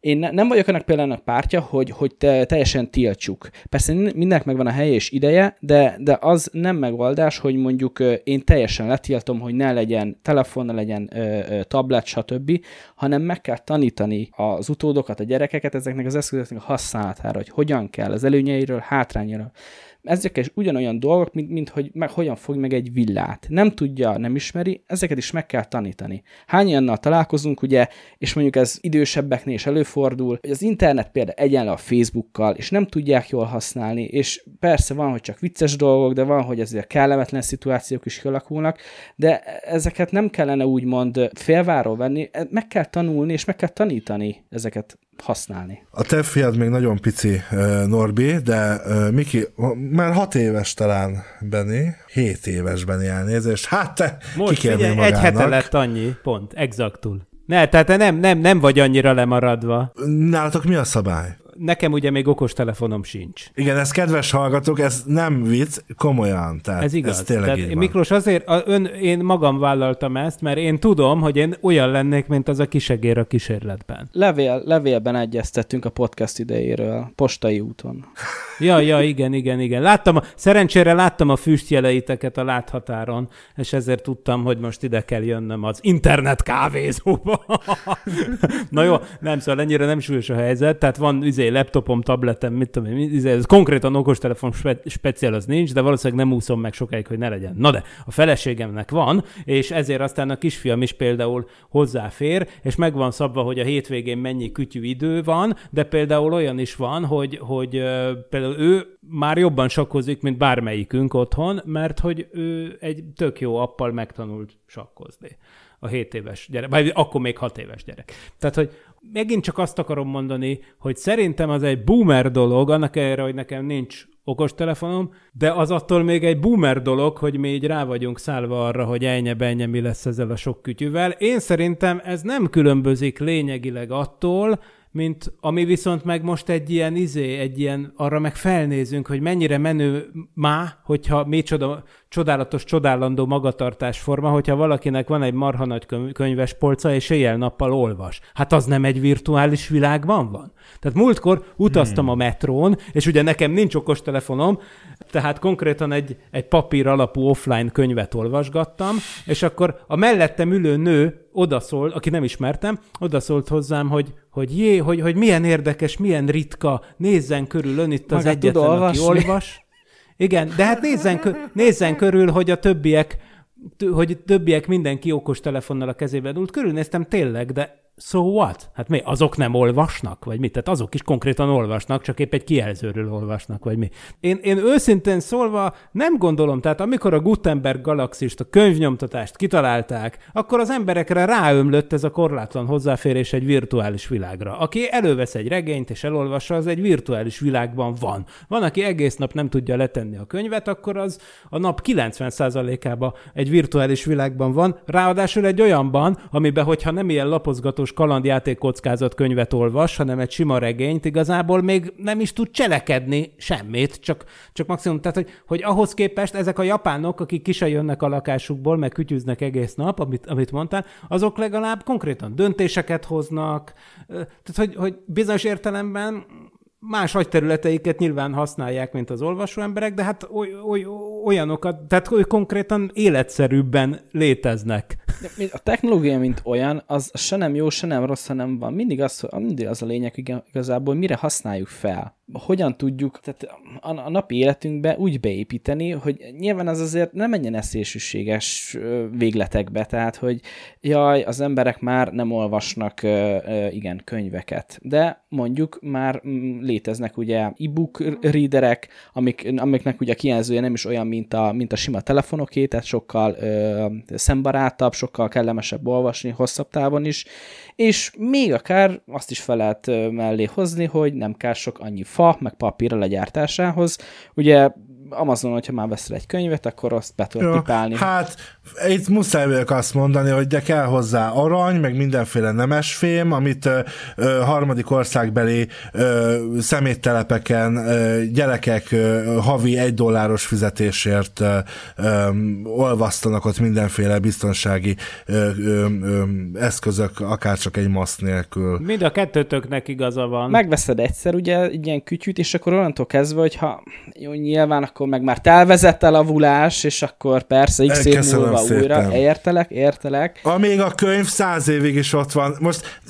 én ne, nem vagyok annak például pártja, hogy, hogy te, teljesen tiltsuk. Persze mindennek megvan a helye és ideje, de, de az nem megoldás, hogy mondjuk én teljesen letiltom, hogy ne legyen telefon, ne legyen tablet, stb., hanem meg kell tanítani az utódokat, a gyerekeket ezeknek az eszközöknek a használatára, hogy hogyan kell, az előnyeiről, hátrányairól ezek is ugyanolyan dolgok, mint, mint hogy meg hogyan fog meg egy villát. Nem tudja, nem ismeri, ezeket is meg kell tanítani. Hány olyannal találkozunk, ugye, és mondjuk ez idősebbeknél is előfordul, hogy az internet például egyenlő a Facebookkal, és nem tudják jól használni, és persze van, hogy csak vicces dolgok, de van, hogy ezért kellemetlen szituációk is kialakulnak, de ezeket nem kellene úgymond félváról venni, meg kell tanulni, és meg kell tanítani ezeket használni. A te fiad még nagyon pici, Norbi, de Miki, már hat éves talán Benni, hét éves Benni elnézést, hát te Most figyelj, magának. egy hete lett annyi, pont, exaktul. Ne, tehát te nem, nem, nem vagy annyira lemaradva. Nálatok mi a szabály? Nekem ugye még okostelefonom sincs. Igen, ez kedves hallgatók, ez nem vicc, komolyan. Tehát ez igaz. Ez tényleg tehát, így van. Miklós, azért a, ön, én magam vállaltam ezt, mert én tudom, hogy én olyan lennék, mint az a kisegér a kísérletben. Levél, levélben egyeztettünk a podcast idejéről, postai úton. Ja, ja, igen, igen, igen. Láttam, a, szerencsére láttam a füstjeleiteket a láthatáron, és ezért tudtam, hogy most ide kell jönnöm az internet kávézóba. Na jó, nem, szóval ennyire nem súlyos a helyzet, tehát van laptopom, tabletem, mit tudom én, izé, ez konkrétan okostelefon spe, speciál az nincs, de valószínűleg nem úszom meg sokáig, hogy ne legyen. Na de, a feleségemnek van, és ezért aztán a kisfiam is például hozzáfér, és meg van szabva, hogy a hétvégén mennyi kütyű idő van, de például olyan is van, hogy, hogy például ő már jobban sakkozik, mint bármelyikünk otthon, mert hogy ő egy tök jó appal megtanult sakkozni a 7 éves gyerek, vagy akkor még 6 éves gyerek. Tehát, hogy megint csak azt akarom mondani, hogy szerintem az egy boomer dolog, annak ellenére, hogy nekem nincs okostelefonom, de az attól még egy boomer dolog, hogy mi így rá vagyunk szállva arra, hogy ennyi benye mi lesz ezzel a sok kütyűvel. Én szerintem ez nem különbözik lényegileg attól, mint ami viszont meg most egy ilyen izé, egy ilyen, arra meg felnézünk, hogy mennyire menő má, hogyha mi csoda, csodálatos, csodállandó magatartásforma, hogyha valakinek van egy marha nagy könyves polca, és éjjel-nappal olvas. Hát az nem egy virtuális világban van? Tehát múltkor utaztam hmm. a metrón, és ugye nekem nincs okostelefonom, tehát konkrétan egy, egy papír alapú offline könyvet olvasgattam, és akkor a mellettem ülő nő odaszól, aki nem ismertem, odaszólt hozzám, hogy, hogy jé, hogy, hogy milyen érdekes, milyen ritka, nézzen körül ön itt az Magát egyetlen, aki olvas. Igen, de hát nézzen, nézzen körül, hogy a többiek, hogy többiek mindenki okos telefonnal a kezében ült. Körülnéztem tényleg, de so what? Hát mi, azok nem olvasnak, vagy mit? Tehát azok is konkrétan olvasnak, csak épp egy kijelzőről olvasnak, vagy mi? Én, én őszintén szólva nem gondolom, tehát amikor a Gutenberg galaxist, a könyvnyomtatást kitalálták, akkor az emberekre ráömlött ez a korlátlan hozzáférés egy virtuális világra. Aki elővesz egy regényt és elolvassa, az egy virtuális világban van. Van, aki egész nap nem tudja letenni a könyvet, akkor az a nap 90%-ába egy virtuális világban van, ráadásul egy olyanban, amiben, hogyha nem ilyen lapozgatós klasszikus kalandjáték kockázat könyvet olvas, hanem egy sima regényt, igazából még nem is tud cselekedni semmit, csak, csak maximum, tehát hogy, hogy ahhoz képest ezek a japánok, akik ki jönnek a lakásukból, meg kütyűznek egész nap, amit, amit mondtál, azok legalább konkrétan döntéseket hoznak, tehát hogy, hogy bizonyos értelemben más agyterületeiket nyilván használják, mint az olvasó emberek, de hát oly, oly, olyanokat, tehát hogy konkrétan életszerűbben léteznek. A technológia, mint olyan, az se nem jó, se nem rossz, hanem van. Mindig az, mindig az a lényeg igazából, mire használjuk fel hogyan tudjuk tehát a, a napi életünkbe úgy beépíteni, hogy nyilván az azért nem menjen eszélsűséges végletekbe, tehát hogy jaj, az emberek már nem olvasnak igen könyveket, de mondjuk már mm, léteznek ugye e-book readerek, amik, amiknek ugye a kijelzője nem is olyan, mint a, mint a sima telefonoké, tehát sokkal ö, szembarátabb, sokkal kellemesebb olvasni hosszabb távon is, és még akár azt is fel lehet mellé hozni, hogy nem kell sok annyi fa, meg papír a legyártásához. Ugye Amazonon, hogyha már veszel egy könyvet, akkor azt be tudod pipálni. Hát itt muszáj vagyok azt mondani, hogy de kell hozzá arany, meg mindenféle nemesfém, amit ö, ö, harmadik országbeli ö, szeméttelepeken ö, gyerekek ö, havi egy dolláros fizetésért ö, ö, olvasztanak ott mindenféle biztonsági ö, ö, ö, eszközök, akárcsak egy masz nélkül. Mind a kettőtöknek igaza van. Megveszed egyszer ugye egy ilyen kütyűt, és akkor onnantól kezdve, hogyha jó, nyilván akkor meg már elvezett el a vulás, és akkor persze x év múlva szépen. újra. Értelek, értelek. Amíg a könyv száz évig is ott van. Most,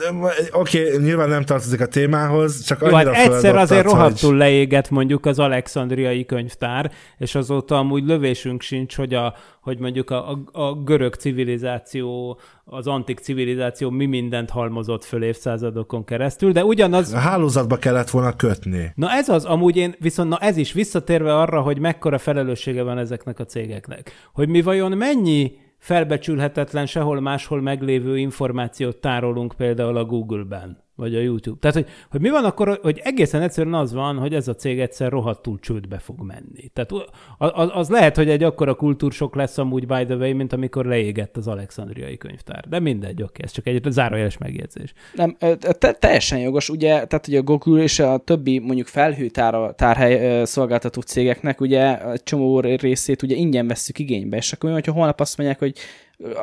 oké, okay, nyilván nem tartozik a témához, csak Jó, hát annyira egyszer azért hogy- rohadtul leégett mondjuk az alexandriai könyvtár, és azóta amúgy lövésünk sincs, hogy, a, hogy mondjuk a, a, a görög civilizáció, az antik civilizáció mi mindent halmozott föl évszázadokon keresztül, de ugyanaz, A hálózatba kellett volna kötni. Na ez az, amúgy én, viszont na ez is visszatérve arra, hogy mekkora felelőssége van ezeknek a cégeknek. Hogy mi vajon mennyi felbecsülhetetlen, sehol máshol meglévő információt tárolunk például a Google-ben, vagy a YouTube. Tehát, hogy, hogy mi van akkor, hogy egészen egyszerűen az van, hogy ez a cég egyszer rohadtul csődbe fog menni. Tehát az, az lehet, hogy egy akkora kultúrsok lesz amúgy by the way, mint amikor leégett az alexandriai könyvtár. De mindegy, oké, ez csak egy zárójeles megjegyzés. Nem, te, teljesen jogos, ugye, tehát hogy a Google és a többi mondjuk felhőtár tárhely ö, szolgáltató cégeknek ugye egy csomó részét ugye ingyen vesszük igénybe, és akkor mi, hogyha holnap azt mondják, hogy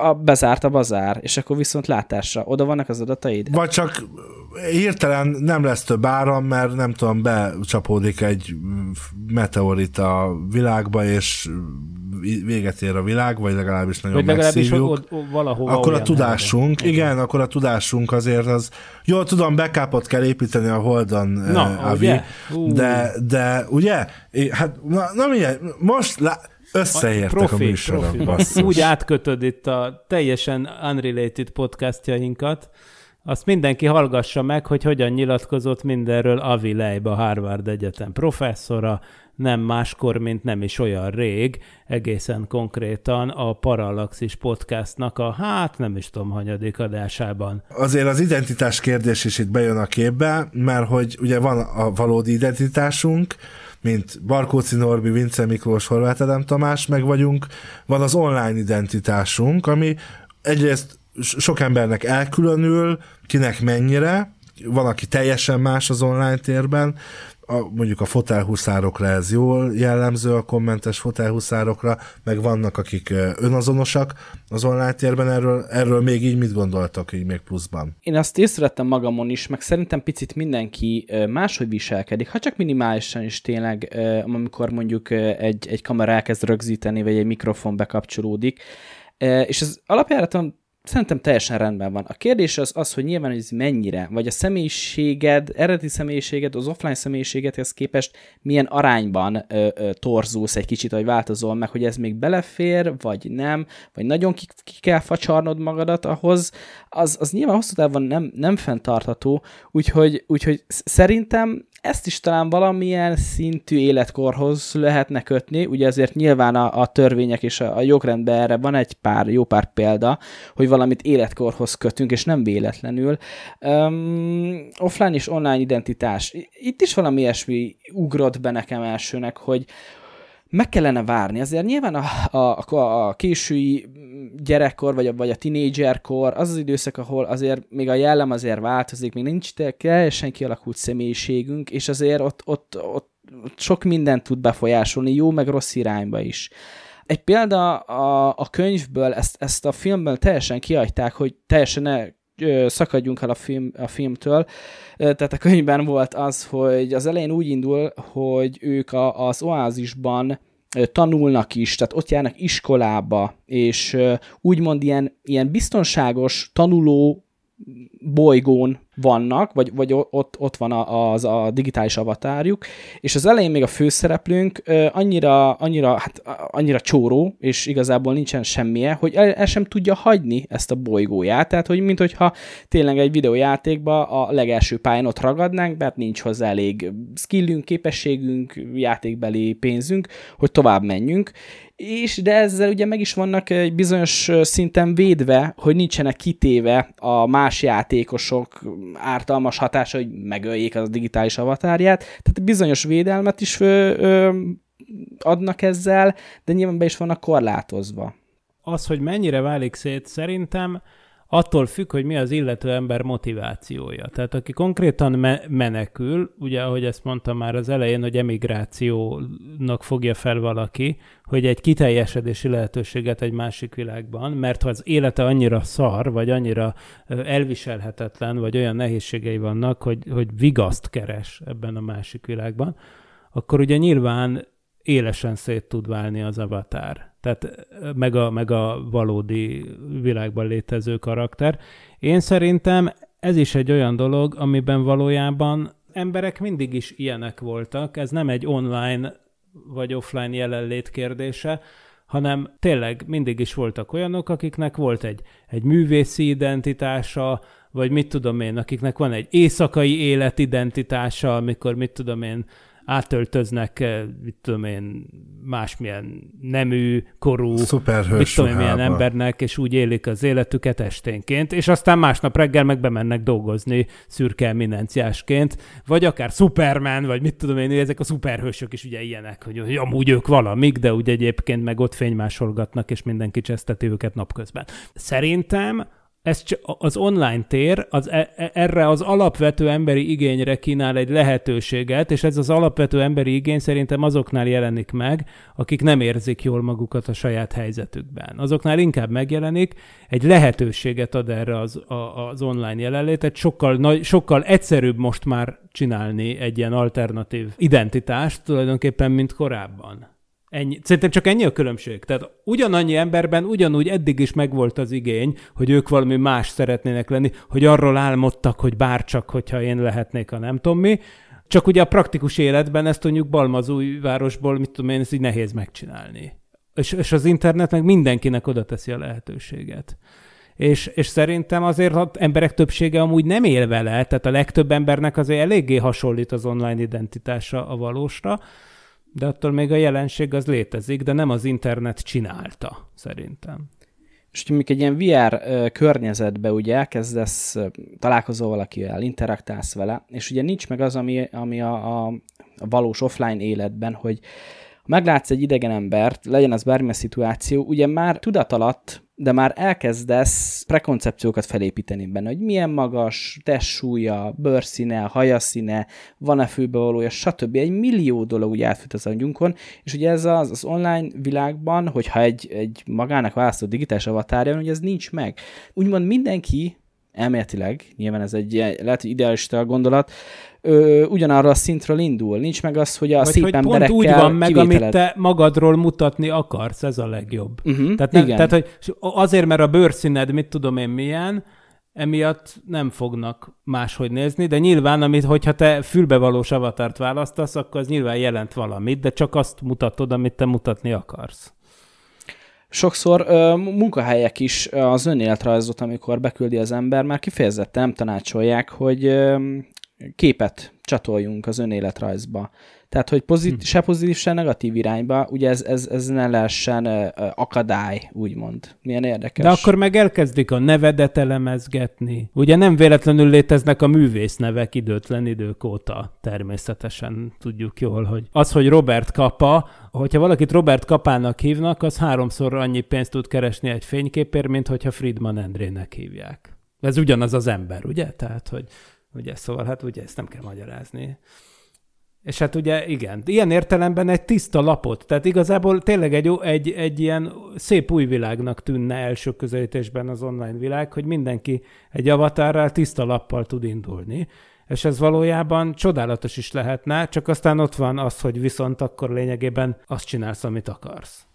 a, bezárt a bazár, és akkor viszont látásra, oda vannak az adataid? Vagy csak hirtelen nem lesz több áram, mert nem tudom, becsapódik egy meteorit a világba, és véget ér a világ, vagy legalábbis nagyon Vagy legalábbis megszívjuk. ott, ott, valahova Akkor a tudásunk, helyre. igen, akkor a tudásunk azért az, jól tudom, backupot kell építeni a Holdon, Na, uh, Avi, ugye? De, de ugye, hát na, na milyen, most lá, összeértek a műsorok, basszus. Úgy átkötöd itt a teljesen unrelated podcastjainkat, azt mindenki hallgassa meg, hogy hogyan nyilatkozott mindenről Avi Leib, a Harvard Egyetem professzora, nem máskor, mint nem is olyan rég, egészen konkrétan a Parallaxis podcastnak a, hát nem is tudom, hanyadik adásában. azért az identitás kérdés is itt bejön a képbe, mert hogy ugye van a valódi identitásunk, mint Barkóci Norbi, Vince Miklós, Horváth Ádám Tamás, meg vagyunk, van az online identitásunk, ami egyrészt so- sok embernek elkülönül, kinek mennyire, van, aki teljesen más az online térben, a, mondjuk a fotelhuszárokra ez jól jellemző, a kommentes fotelhuszárokra, meg vannak, akik önazonosak az online térben, erről, erről még így mit gondoltak, így még pluszban? Én azt észrevettem magamon is, meg szerintem picit mindenki máshogy viselkedik, ha csak minimálisan is tényleg, amikor mondjuk egy, egy kamera elkezd rögzíteni, vagy egy mikrofon bekapcsolódik, és ez alapjáraton szerintem teljesen rendben van. A kérdés az az, hogy nyilván ez mennyire, vagy a személyiséged, eredeti személyiséged, az offline személyiségedhez képest milyen arányban ö, ö, torzulsz egy kicsit, vagy változol meg, hogy ez még belefér, vagy nem, vagy nagyon ki, ki kell facsarnod magadat ahhoz, az, az nyilván hosszú távon nem, nem fenntartható, úgyhogy, úgyhogy sz- szerintem ezt is talán valamilyen szintű életkorhoz lehetne kötni, ugye azért nyilván a, a törvények és a, a jogrendben erre van egy pár, jó pár példa, hogy valamit életkorhoz kötünk, és nem véletlenül. Um, offline és online identitás. Itt is valami ilyesmi ugrott be nekem elsőnek, hogy meg kellene várni. Azért nyilván a, a, a, késői gyerekkor, vagy a, vagy a tinédzserkor, az az időszak, ahol azért még a jellem azért változik, még nincs teljesen kialakult személyiségünk, és azért ott, ott, ott, ott sok mindent tud befolyásolni, jó meg rossz irányba is. Egy példa a, a könyvből, ezt, ezt a filmben teljesen kiadták, hogy teljesen szakadjunk el a, film, a filmtől. Tehát a könyvben volt az, hogy az elején úgy indul, hogy ők a, az oázisban tanulnak is, tehát ott járnak iskolába, és úgymond ilyen, ilyen biztonságos tanuló bolygón vannak, vagy, vagy ott, ott van az a digitális avatárjuk, és az elején még a főszereplőnk annyira, annyira, hát, annyira csóró, és igazából nincsen semmije, hogy el, el sem tudja hagyni ezt a bolygóját, tehát hogy mint hogyha tényleg egy videójátékba a legelső pályán ott ragadnánk, mert nincs hozzá elég skillünk, képességünk, játékbeli pénzünk, hogy tovább menjünk, és de ezzel ugye meg is vannak egy bizonyos szinten védve, hogy nincsenek kitéve a más játékosok ártalmas hatása, hogy megöljék az a digitális avatárját, tehát bizonyos védelmet is adnak ezzel, de nyilván be is vannak korlátozva. Az, hogy mennyire válik szét, szerintem attól függ, hogy mi az illető ember motivációja. Tehát aki konkrétan me- menekül, ugye ahogy ezt mondtam már az elején, hogy emigrációnak fogja fel valaki, hogy egy kiteljesedési lehetőséget egy másik világban, mert ha az élete annyira szar, vagy annyira elviselhetetlen, vagy olyan nehézségei vannak, hogy, hogy vigaszt keres ebben a másik világban, akkor ugye nyilván élesen szét tud válni az avatár. Tehát meg a, meg a valódi világban létező karakter. Én szerintem ez is egy olyan dolog, amiben valójában emberek mindig is ilyenek voltak. Ez nem egy online vagy offline jelenlét kérdése, hanem tényleg mindig is voltak olyanok, akiknek volt egy, egy művészi identitása, vagy mit tudom én, akiknek van egy éjszakai életidentitása, amikor mit tudom én, átöltöznek, eh, mit tudom én, másmilyen nemű, korú, mit tudom én, milyen embernek, és úgy élik az életüket esténként, és aztán másnap reggel meg bemennek dolgozni szürke eminenciásként, vagy akár Superman, vagy mit tudom én, ezek a szuperhősök is ugye ilyenek, hogy, hogy amúgy ők valamik, de úgy egyébként meg ott fénymásolgatnak, és mindenki cseszteti őket napközben. Szerintem ez az online tér az e, e, erre az alapvető emberi igényre kínál egy lehetőséget, és ez az alapvető emberi igény szerintem azoknál jelenik meg, akik nem érzik jól magukat a saját helyzetükben. Azoknál inkább megjelenik, egy lehetőséget ad erre az, a, az online jelenlétet, sokkal, nagy, sokkal egyszerűbb most már csinálni egy ilyen alternatív identitást tulajdonképpen, mint korábban. Ennyi. Szerintem csak ennyi a különbség. Tehát ugyanannyi emberben ugyanúgy eddig is megvolt az igény, hogy ők valami más szeretnének lenni, hogy arról álmodtak, hogy bárcsak, hogyha én lehetnék a nem tudom mi. Csak ugye a praktikus életben ezt mondjuk Balmazújvárosból, mit tudom én, ez így nehéz megcsinálni. És, és az internet meg mindenkinek oda teszi a lehetőséget. És, és szerintem azért az emberek többsége amúgy nem él vele, tehát a legtöbb embernek azért eléggé hasonlít az online identitása a valósra, de attól még a jelenség az létezik, de nem az internet csinálta, szerintem. És hogy mondjuk egy ilyen VR környezetbe ugye elkezdesz, találkozol valakivel, interaktálsz vele, és ugye nincs meg az, ami, ami a, a, a valós offline életben, hogy meglátsz egy idegen embert, legyen az bármilyen szituáció, ugye már tudat alatt de már elkezdesz prekoncepciókat felépíteni benne, hogy milyen magas, testsúlya, bőrszíne, hajaszíne, van-e főbevalója, stb. Egy millió dolog úgy átfut az agyunkon, és ugye ez az, az online világban, hogyha egy, egy magának választott digitális avatárja van, ugye ez nincs meg. Úgymond mindenki elméletileg, nyilván ez egy lehet, hogy idealista gondolat, ö, ugyanarra a szintről indul. Nincs meg az, hogy a Vagy szép hogy emberekkel pont úgy van meg, kivételed... amit te magadról mutatni akarsz, ez a legjobb. Uh-huh, tehát, nem, tehát, hogy azért, mert a bőrszíned, mit tudom én milyen, emiatt nem fognak máshogy nézni, de nyilván, amit, hogyha te fülbevalós avatárt választasz, akkor az nyilván jelent valamit, de csak azt mutatod, amit te mutatni akarsz. Sokszor ö, munkahelyek is az önéletrajzot, amikor beküldi az ember, már kifejezetten nem tanácsolják, hogy ö, képet csatoljunk az önéletrajzba. Tehát, hogy pozit, hm. se pozitív, se negatív irányba, ugye ez, ez, ez ne lehessen akadály, úgymond. Milyen érdekes. De akkor meg elkezdik a nevedet elemezgetni. Ugye nem véletlenül léteznek a művész nevek időtlen idők óta. Természetesen tudjuk jól, hogy az, hogy Robert Kapa, hogyha valakit Robert Kapának hívnak, az háromszor annyi pénzt tud keresni egy fényképért, mint hogyha Friedman Endrének hívják. Ez ugyanaz az ember, ugye? Tehát, hogy Ugye, szóval hát ugye ezt nem kell magyarázni. És hát ugye igen, ilyen értelemben egy tiszta lapot, tehát igazából tényleg egy, egy, egy ilyen szép új világnak tűnne első közelítésben az online világ, hogy mindenki egy avatárral tiszta lappal tud indulni, és ez valójában csodálatos is lehetne, csak aztán ott van az, hogy viszont akkor lényegében azt csinálsz, amit akarsz.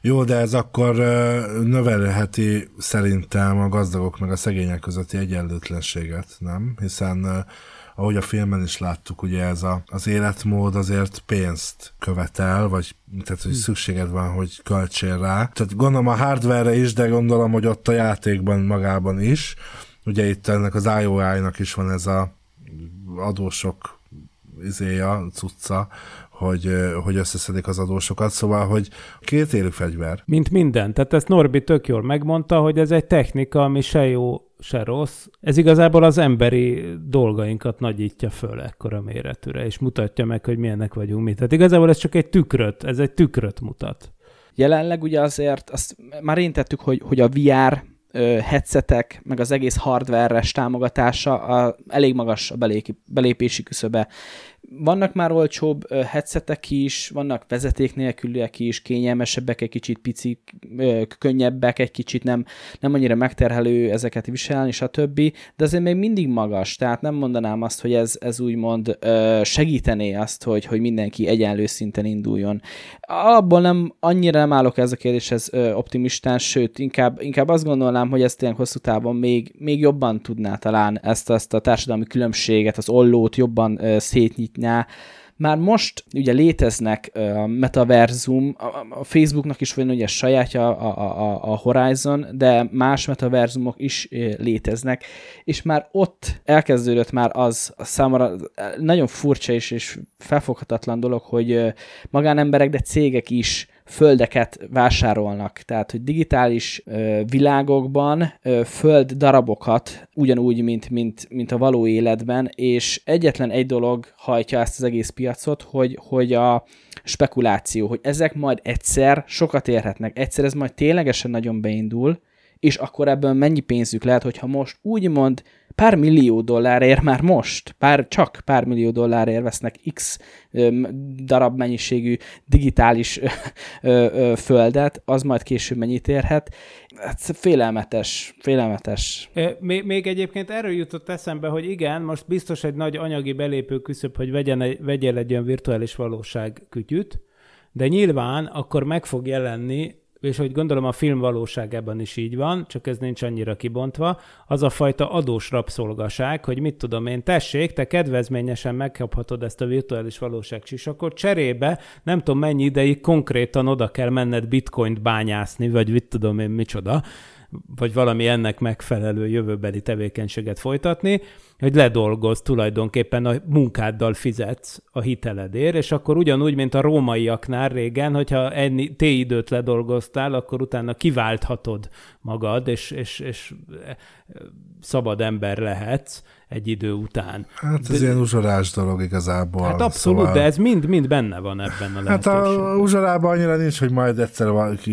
Jó, de ez akkor növelheti szerintem a gazdagok meg a szegények közötti egyenlőtlenséget, nem? Hiszen ahogy a filmen is láttuk, ugye ez a, az életmód azért pénzt követel, vagy tehát, hogy hm. szükséged van, hogy költsél rá. Tehát gondolom a hardware is, de gondolom, hogy ott a játékban magában is. Ugye itt ennek az IOI-nak is van ez a adósok izéja, cucca, hogy, hogy összeszedik az adósokat, szóval, hogy két élő fegyver. Mint minden. Tehát ezt Norbi tök jól megmondta, hogy ez egy technika, ami se jó, se rossz. Ez igazából az emberi dolgainkat nagyítja föl ekkora méretűre, és mutatja meg, hogy milyenek vagyunk mi. Tehát igazából ez csak egy tükröt, ez egy tükröt mutat. Jelenleg ugye azért, azt már én tettük, hogy, hogy a VR headsetek, meg az egész hardware-es támogatása a, elég magas a belépési küszöbe vannak már olcsóbb headsetek is, vannak vezeték nélküliek is, kényelmesebbek, egy kicsit picik, könnyebbek, egy kicsit nem, nem annyira megterhelő ezeket viselni, stb. De azért még mindig magas, tehát nem mondanám azt, hogy ez, ez úgymond segítené azt, hogy, hogy mindenki egyenlő szinten induljon. Alapból nem annyira nem állok ez a kérdéshez optimistán, sőt, inkább, inkább azt gondolnám, hogy ezt tényleg hosszú távon még, még jobban tudná talán ezt, ezt a társadalmi különbséget, az ollót jobban szétnyitni, nyá. Már most ugye léteznek a metaverzum, a Facebooknak is van ugye sajátja a, a, a Horizon, de más metaverzumok is léteznek, és már ott elkezdődött már az a számára nagyon furcsa és, és felfoghatatlan dolog, hogy magánemberek, de cégek is földeket vásárolnak. Tehát, hogy digitális ö, világokban ö, föld darabokat, ugyanúgy, mint, mint, mint a való életben, és egyetlen egy dolog hajtja ezt az egész piacot, hogy, hogy a spekuláció, hogy ezek majd egyszer sokat érhetnek, egyszer ez majd ténylegesen nagyon beindul, és akkor ebből mennyi pénzük lehet, hogyha most úgymond pár millió dollárért már most, pár, csak pár millió dollárért vesznek X darab mennyiségű digitális földet, az majd később mennyit érhet. Hát félelmetes, félelmetes. Még, még egyébként erről jutott eszembe, hogy igen, most biztos egy nagy anyagi belépő küszöb, hogy vegyen egy, vegyél egy olyan virtuális valóság kütyüt, de nyilván akkor meg fog jelenni és hogy gondolom a film valóságában is így van, csak ez nincs annyira kibontva, az a fajta adós rabszolgaság, hogy mit tudom én, tessék, te kedvezményesen megkaphatod ezt a virtuális valóság csisakot, cserébe nem tudom mennyi ideig konkrétan oda kell menned bitcoint bányászni, vagy mit tudom én micsoda, vagy valami ennek megfelelő jövőbeli tevékenységet folytatni, hogy ledolgoz tulajdonképpen a munkáddal fizetsz a hiteledért, és akkor ugyanúgy, mint a rómaiaknál régen, hogyha ennyi T-időt ledolgoztál, akkor utána kiválthatod magad, és, és, és szabad ember lehetsz egy idő után. Hát ez de, ilyen uzsorás dolog igazából. Hát abszolút, szóval... de ez mind-mind benne van ebben a lehetőségben. Hát a uzsorában annyira nincs, hogy majd egyszer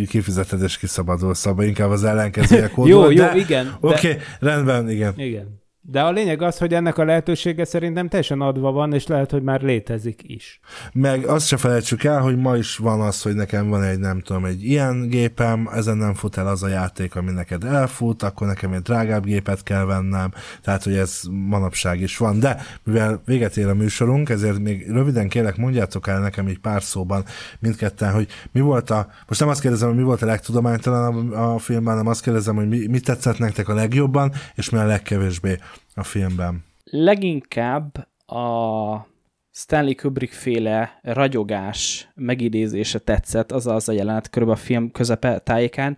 kifizeted és kiszabadulsz, szóval inkább az ellenkezője Jó, jó, de... igen. Oké, okay, de... rendben, igen. Igen. De a lényeg az, hogy ennek a lehetősége szerintem teljesen adva van, és lehet, hogy már létezik is. Meg azt se felejtsük el, hogy ma is van az, hogy nekem van egy, nem tudom, egy ilyen gépem, ezen nem fut el az a játék, ami neked elfut, akkor nekem egy drágább gépet kell vennem, tehát, hogy ez manapság is van. De mivel véget ér a műsorunk, ezért még röviden kérlek, mondjátok el nekem egy pár szóban mindketten, hogy mi volt a, most nem azt kérdezem, hogy mi volt a legtudománytalan a, a filmben, hanem azt kérdezem, hogy mi, mi tetszett nektek a legjobban, és mi a legkevésbé a filmben? Leginkább a Stanley Kubrick féle ragyogás megidézése tetszett, az az a jelenet körülbelül a film közepe tájékán,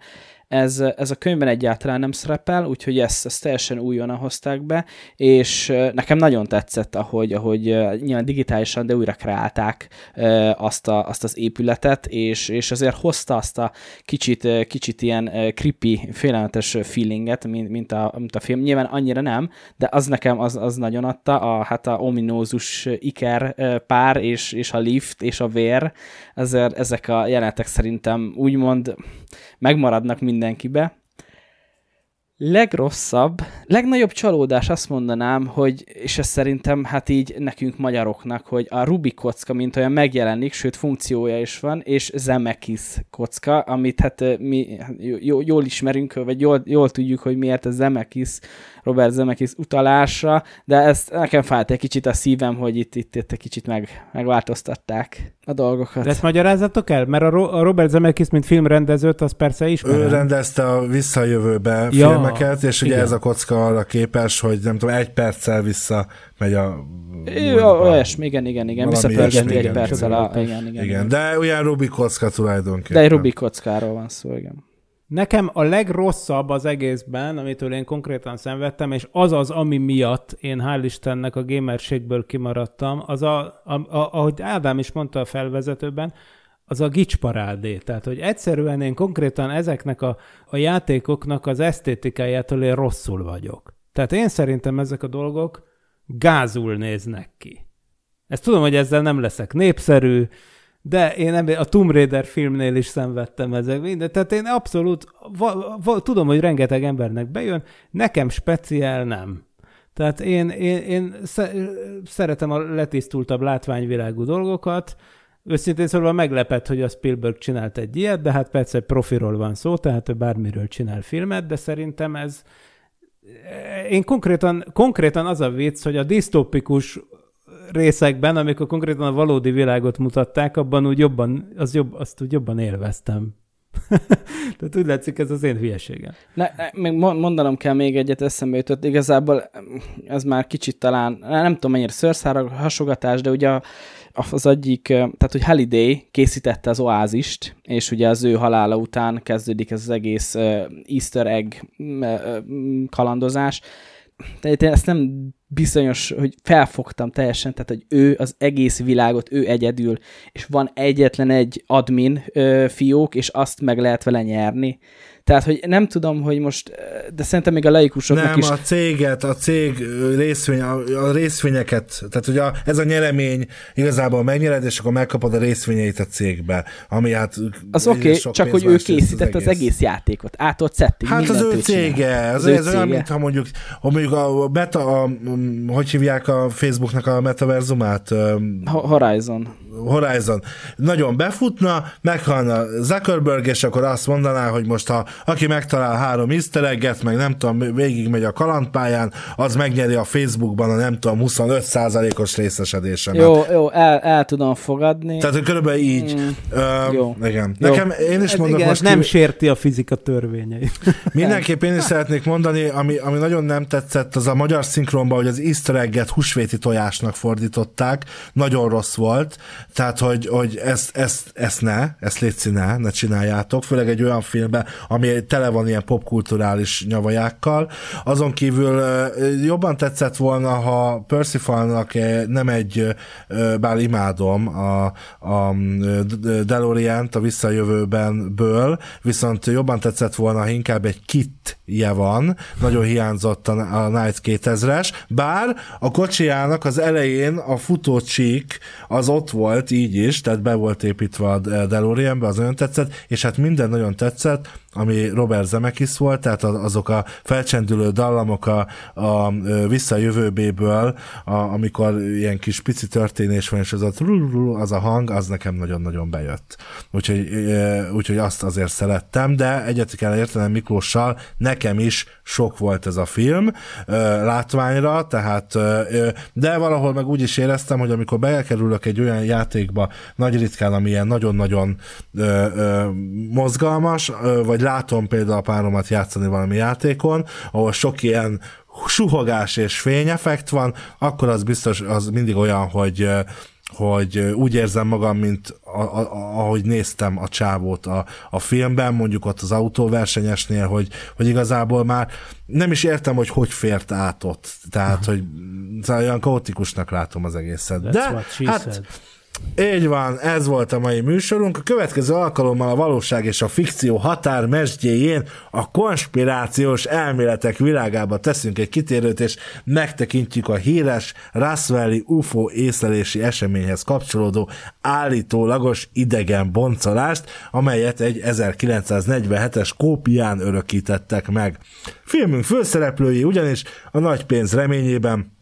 ez, ez a könyvben egyáltalán nem szerepel, úgyhogy ezt, ezt teljesen újonnan hozták be, és nekem nagyon tetszett, ahogy, ahogy nyilván digitálisan, de újra kreálták azt, a, azt az épületet, és, és azért hozta azt a kicsit, kicsit ilyen creepy, félelmetes feelinget, mint, mint, a, mint a film. Nyilván annyira nem, de az nekem az, az nagyon adta, a, hát a ominózus iker pár, és, és a lift, és a vér, ezért ezek a jelenetek szerintem úgymond megmaradnak mindenkibe. Legrosszabb, legnagyobb csalódás azt mondanám, hogy, és ez szerintem hát így nekünk magyaroknak, hogy a Rubik kocka, mint olyan megjelenik, sőt funkciója is van, és Zemeckis kocka, amit hát mi jól ismerünk, vagy jól, jól tudjuk, hogy miért a Zemeckis Robert Zemeckis utalásra, de ezt nekem fájt egy kicsit a szívem, hogy itt, itt, itt egy kicsit meg, megváltoztatták a dolgokat. De ezt magyarázatok el? Mert a, Ro- a Robert Zemeckis, mint filmrendezőt, az persze is. Ő rendezte a visszajövőbe ja, filmeket, és ugye igen. ez a kocka arra képes, hogy nem tudom, egy perccel vissza megy a Olyasmi, igen, igen, igen. Visszapörgetni egy perccel. A, igen, igen, igen. De olyan Rubik kocka tulajdonképpen. De egy Rubik kockáról van szó, igen. Nekem a legrosszabb az egészben, amitől én konkrétan szenvedtem, és az az, ami miatt én hál' Istennek a gamerségből kimaradtam, az a, a, a ahogy Ádám is mondta a felvezetőben, az a gicsparádé. Tehát, hogy egyszerűen én konkrétan ezeknek a, a játékoknak az esztétikájától én rosszul vagyok. Tehát én szerintem ezek a dolgok gázul néznek ki. Ezt tudom, hogy ezzel nem leszek népszerű, de én nem, a Tomb Raider filmnél is szenvedtem ezek minden. Tehát én abszolút, va, va, tudom, hogy rengeteg embernek bejön, nekem speciál nem. Tehát én, én, én szeretem a letisztultabb látványvilágú dolgokat, Őszintén szólva meglepett, hogy a Spielberg csinált egy ilyet, de hát persze profiról van szó, tehát ő bármiről csinál filmet, de szerintem ez... Én konkrétan, konkrétan az a vicc, hogy a disztópikus részekben, amikor konkrétan a valódi világot mutatták, abban úgy jobban, az jobb, azt úgy jobban élveztem. Tehát úgy látszik, ez az én hülyeségem. Ne, még mondanom kell még egyet, eszembe jutott. Igazából ez már kicsit talán, nem tudom mennyire szőrszára hasogatás, de ugye az egyik, tehát hogy Halliday készítette az oázist, és ugye az ő halála után kezdődik ez az egész easter egg kalandozás. Én ezt nem bizonyos, hogy felfogtam teljesen, tehát hogy ő az egész világot, ő egyedül, és van egyetlen egy admin ö, fiók, és azt meg lehet vele nyerni. Tehát, hogy nem tudom, hogy most, de szerintem még a laikusoknak nem, is... a céget, a cég részvény, a, a részvényeket, tehát hogy a, ez a nyeremény igazából megnyered, és akkor megkapod a részvényeit a cégbe, ami hát... Az oké, okay, csak hogy ő készített az egész, az egész játékot, átolt setting, Hát az ő cége, ő ez cége. olyan, mintha mondjuk, ha mondjuk a beta, a, hogy hívják a Facebooknak a metaverzumát? Horizon. Horizon. Nagyon befutna, meghalna Zuckerberg, és akkor azt mondaná, hogy most ha aki megtalál három easter egget, meg nem tudom, végig megy a kalandpályán, az megnyeri a Facebookban a nem tudom, 25%-os részesedésemet. Jó, jó, el, el tudom fogadni. Tehát körülbelül így. Mm, uh, jó. Igen. Jó. Nekem, én is mondok igen, most... nem ki... sérti a fizika törvényeit. Mindenképp én is szeretnék mondani, ami, ami nagyon nem tetszett, az a magyar szinkronban, hogy az easter egget húsvéti tojásnak fordították. Nagyon rossz volt. Tehát, hogy, hogy ezt, ezt, ezt ne, ezt létszi ne, ne csináljátok. Főleg egy olyan filmben, ami ami tele van ilyen popkulturális nyavajákkal. Azon kívül jobban tetszett volna, ha Percivalnak nem egy, bár imádom a, a delorean a visszajövőben ből, viszont jobban tetszett volna, ha inkább egy kitje van, nagyon hiányzott a, Night 2000-es, bár a kocsijának az elején a futócsík az ott volt így is, tehát be volt építve a DeLoreanbe, az nagyon tetszett, és hát minden nagyon tetszett, ami Robert Zemeckis volt, tehát azok a felcsendülő dallamok a, a visszajövőbéből, a, amikor ilyen kis pici történés van, és az a, az a hang, az nekem nagyon-nagyon bejött. Úgyhogy, úgyhogy azt azért szerettem, de egyet kell értenem Miklóssal, nekem is sok volt ez a film látványra, tehát de valahol meg úgy is éreztem, hogy amikor bekerülök egy olyan játékba, nagy ritkán, ami ilyen nagyon-nagyon mozgalmas, vagy látom például a páromat játszani valami játékon, ahol sok ilyen suhogás és fényeffekt van, akkor az biztos, az mindig olyan, hogy hogy úgy érzem magam, mint a, a, ahogy néztem a csávót a, a filmben, mondjuk ott az autóversenyesnél, hogy, hogy igazából már nem is értem, hogy hogy fért át ott. Tehát, hogy szóval olyan kaotikusnak látom az egészet. That's De hát, said. Így van, ez volt a mai műsorunk. A következő alkalommal a valóság és a fikció határ mesdjéjén a konspirációs elméletek világába teszünk egy kitérőt, és megtekintjük a híres Roswelli UFO észlelési eseményhez kapcsolódó állítólagos idegen boncolást, amelyet egy 1947-es kópián örökítettek meg. Filmünk főszereplői ugyanis a nagy pénz reményében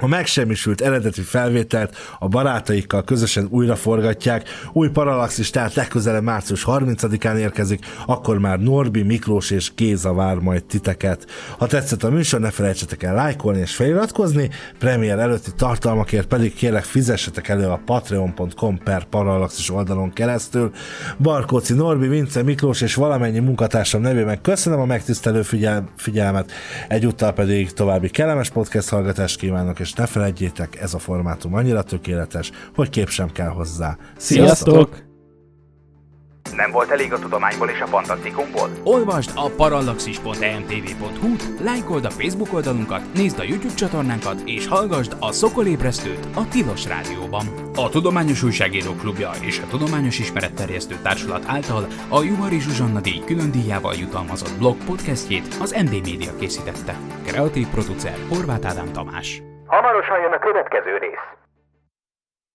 a megsemmisült eredeti felvételt a barátaikkal közösen újra forgatják. Új Paralaxis tehát legközelebb március 30-án érkezik, akkor már Norbi, Miklós és Géza vár majd titeket. Ha tetszett a műsor, ne felejtsetek el lájkolni és feliratkozni, premier előtti tartalmakért pedig kérlek fizessetek elő a patreon.com per Paralaxis oldalon keresztül. Barkóci Norbi, Vince, Miklós és valamennyi munkatársam nevében köszönöm a megtisztelő figyel- figyelmet, egyúttal pedig további kellemes podcast hallgatást kívánok, és és ne felejtjétek, ez a formátum annyira tökéletes, hogy kép sem kell hozzá. Sziasztok! Sziasztok! Nem volt elég a tudományból és a fantasztikumból? Olvasd a parallaxis.emtv.hu, lájkold a Facebook oldalunkat, nézd a YouTube csatornánkat, és hallgassd a Szokolébresztőt a Tilos Rádióban. A Tudományos Újságíró Klubja és a Tudományos Ismeretterjesztő Társulat által a Juhari Zsuzsanna díj külön díjával jutalmazott blog podcastjét az MD Media készítette. Kreatív producer Horváth Ádám Tamás. Hamarosan jön a következő rész.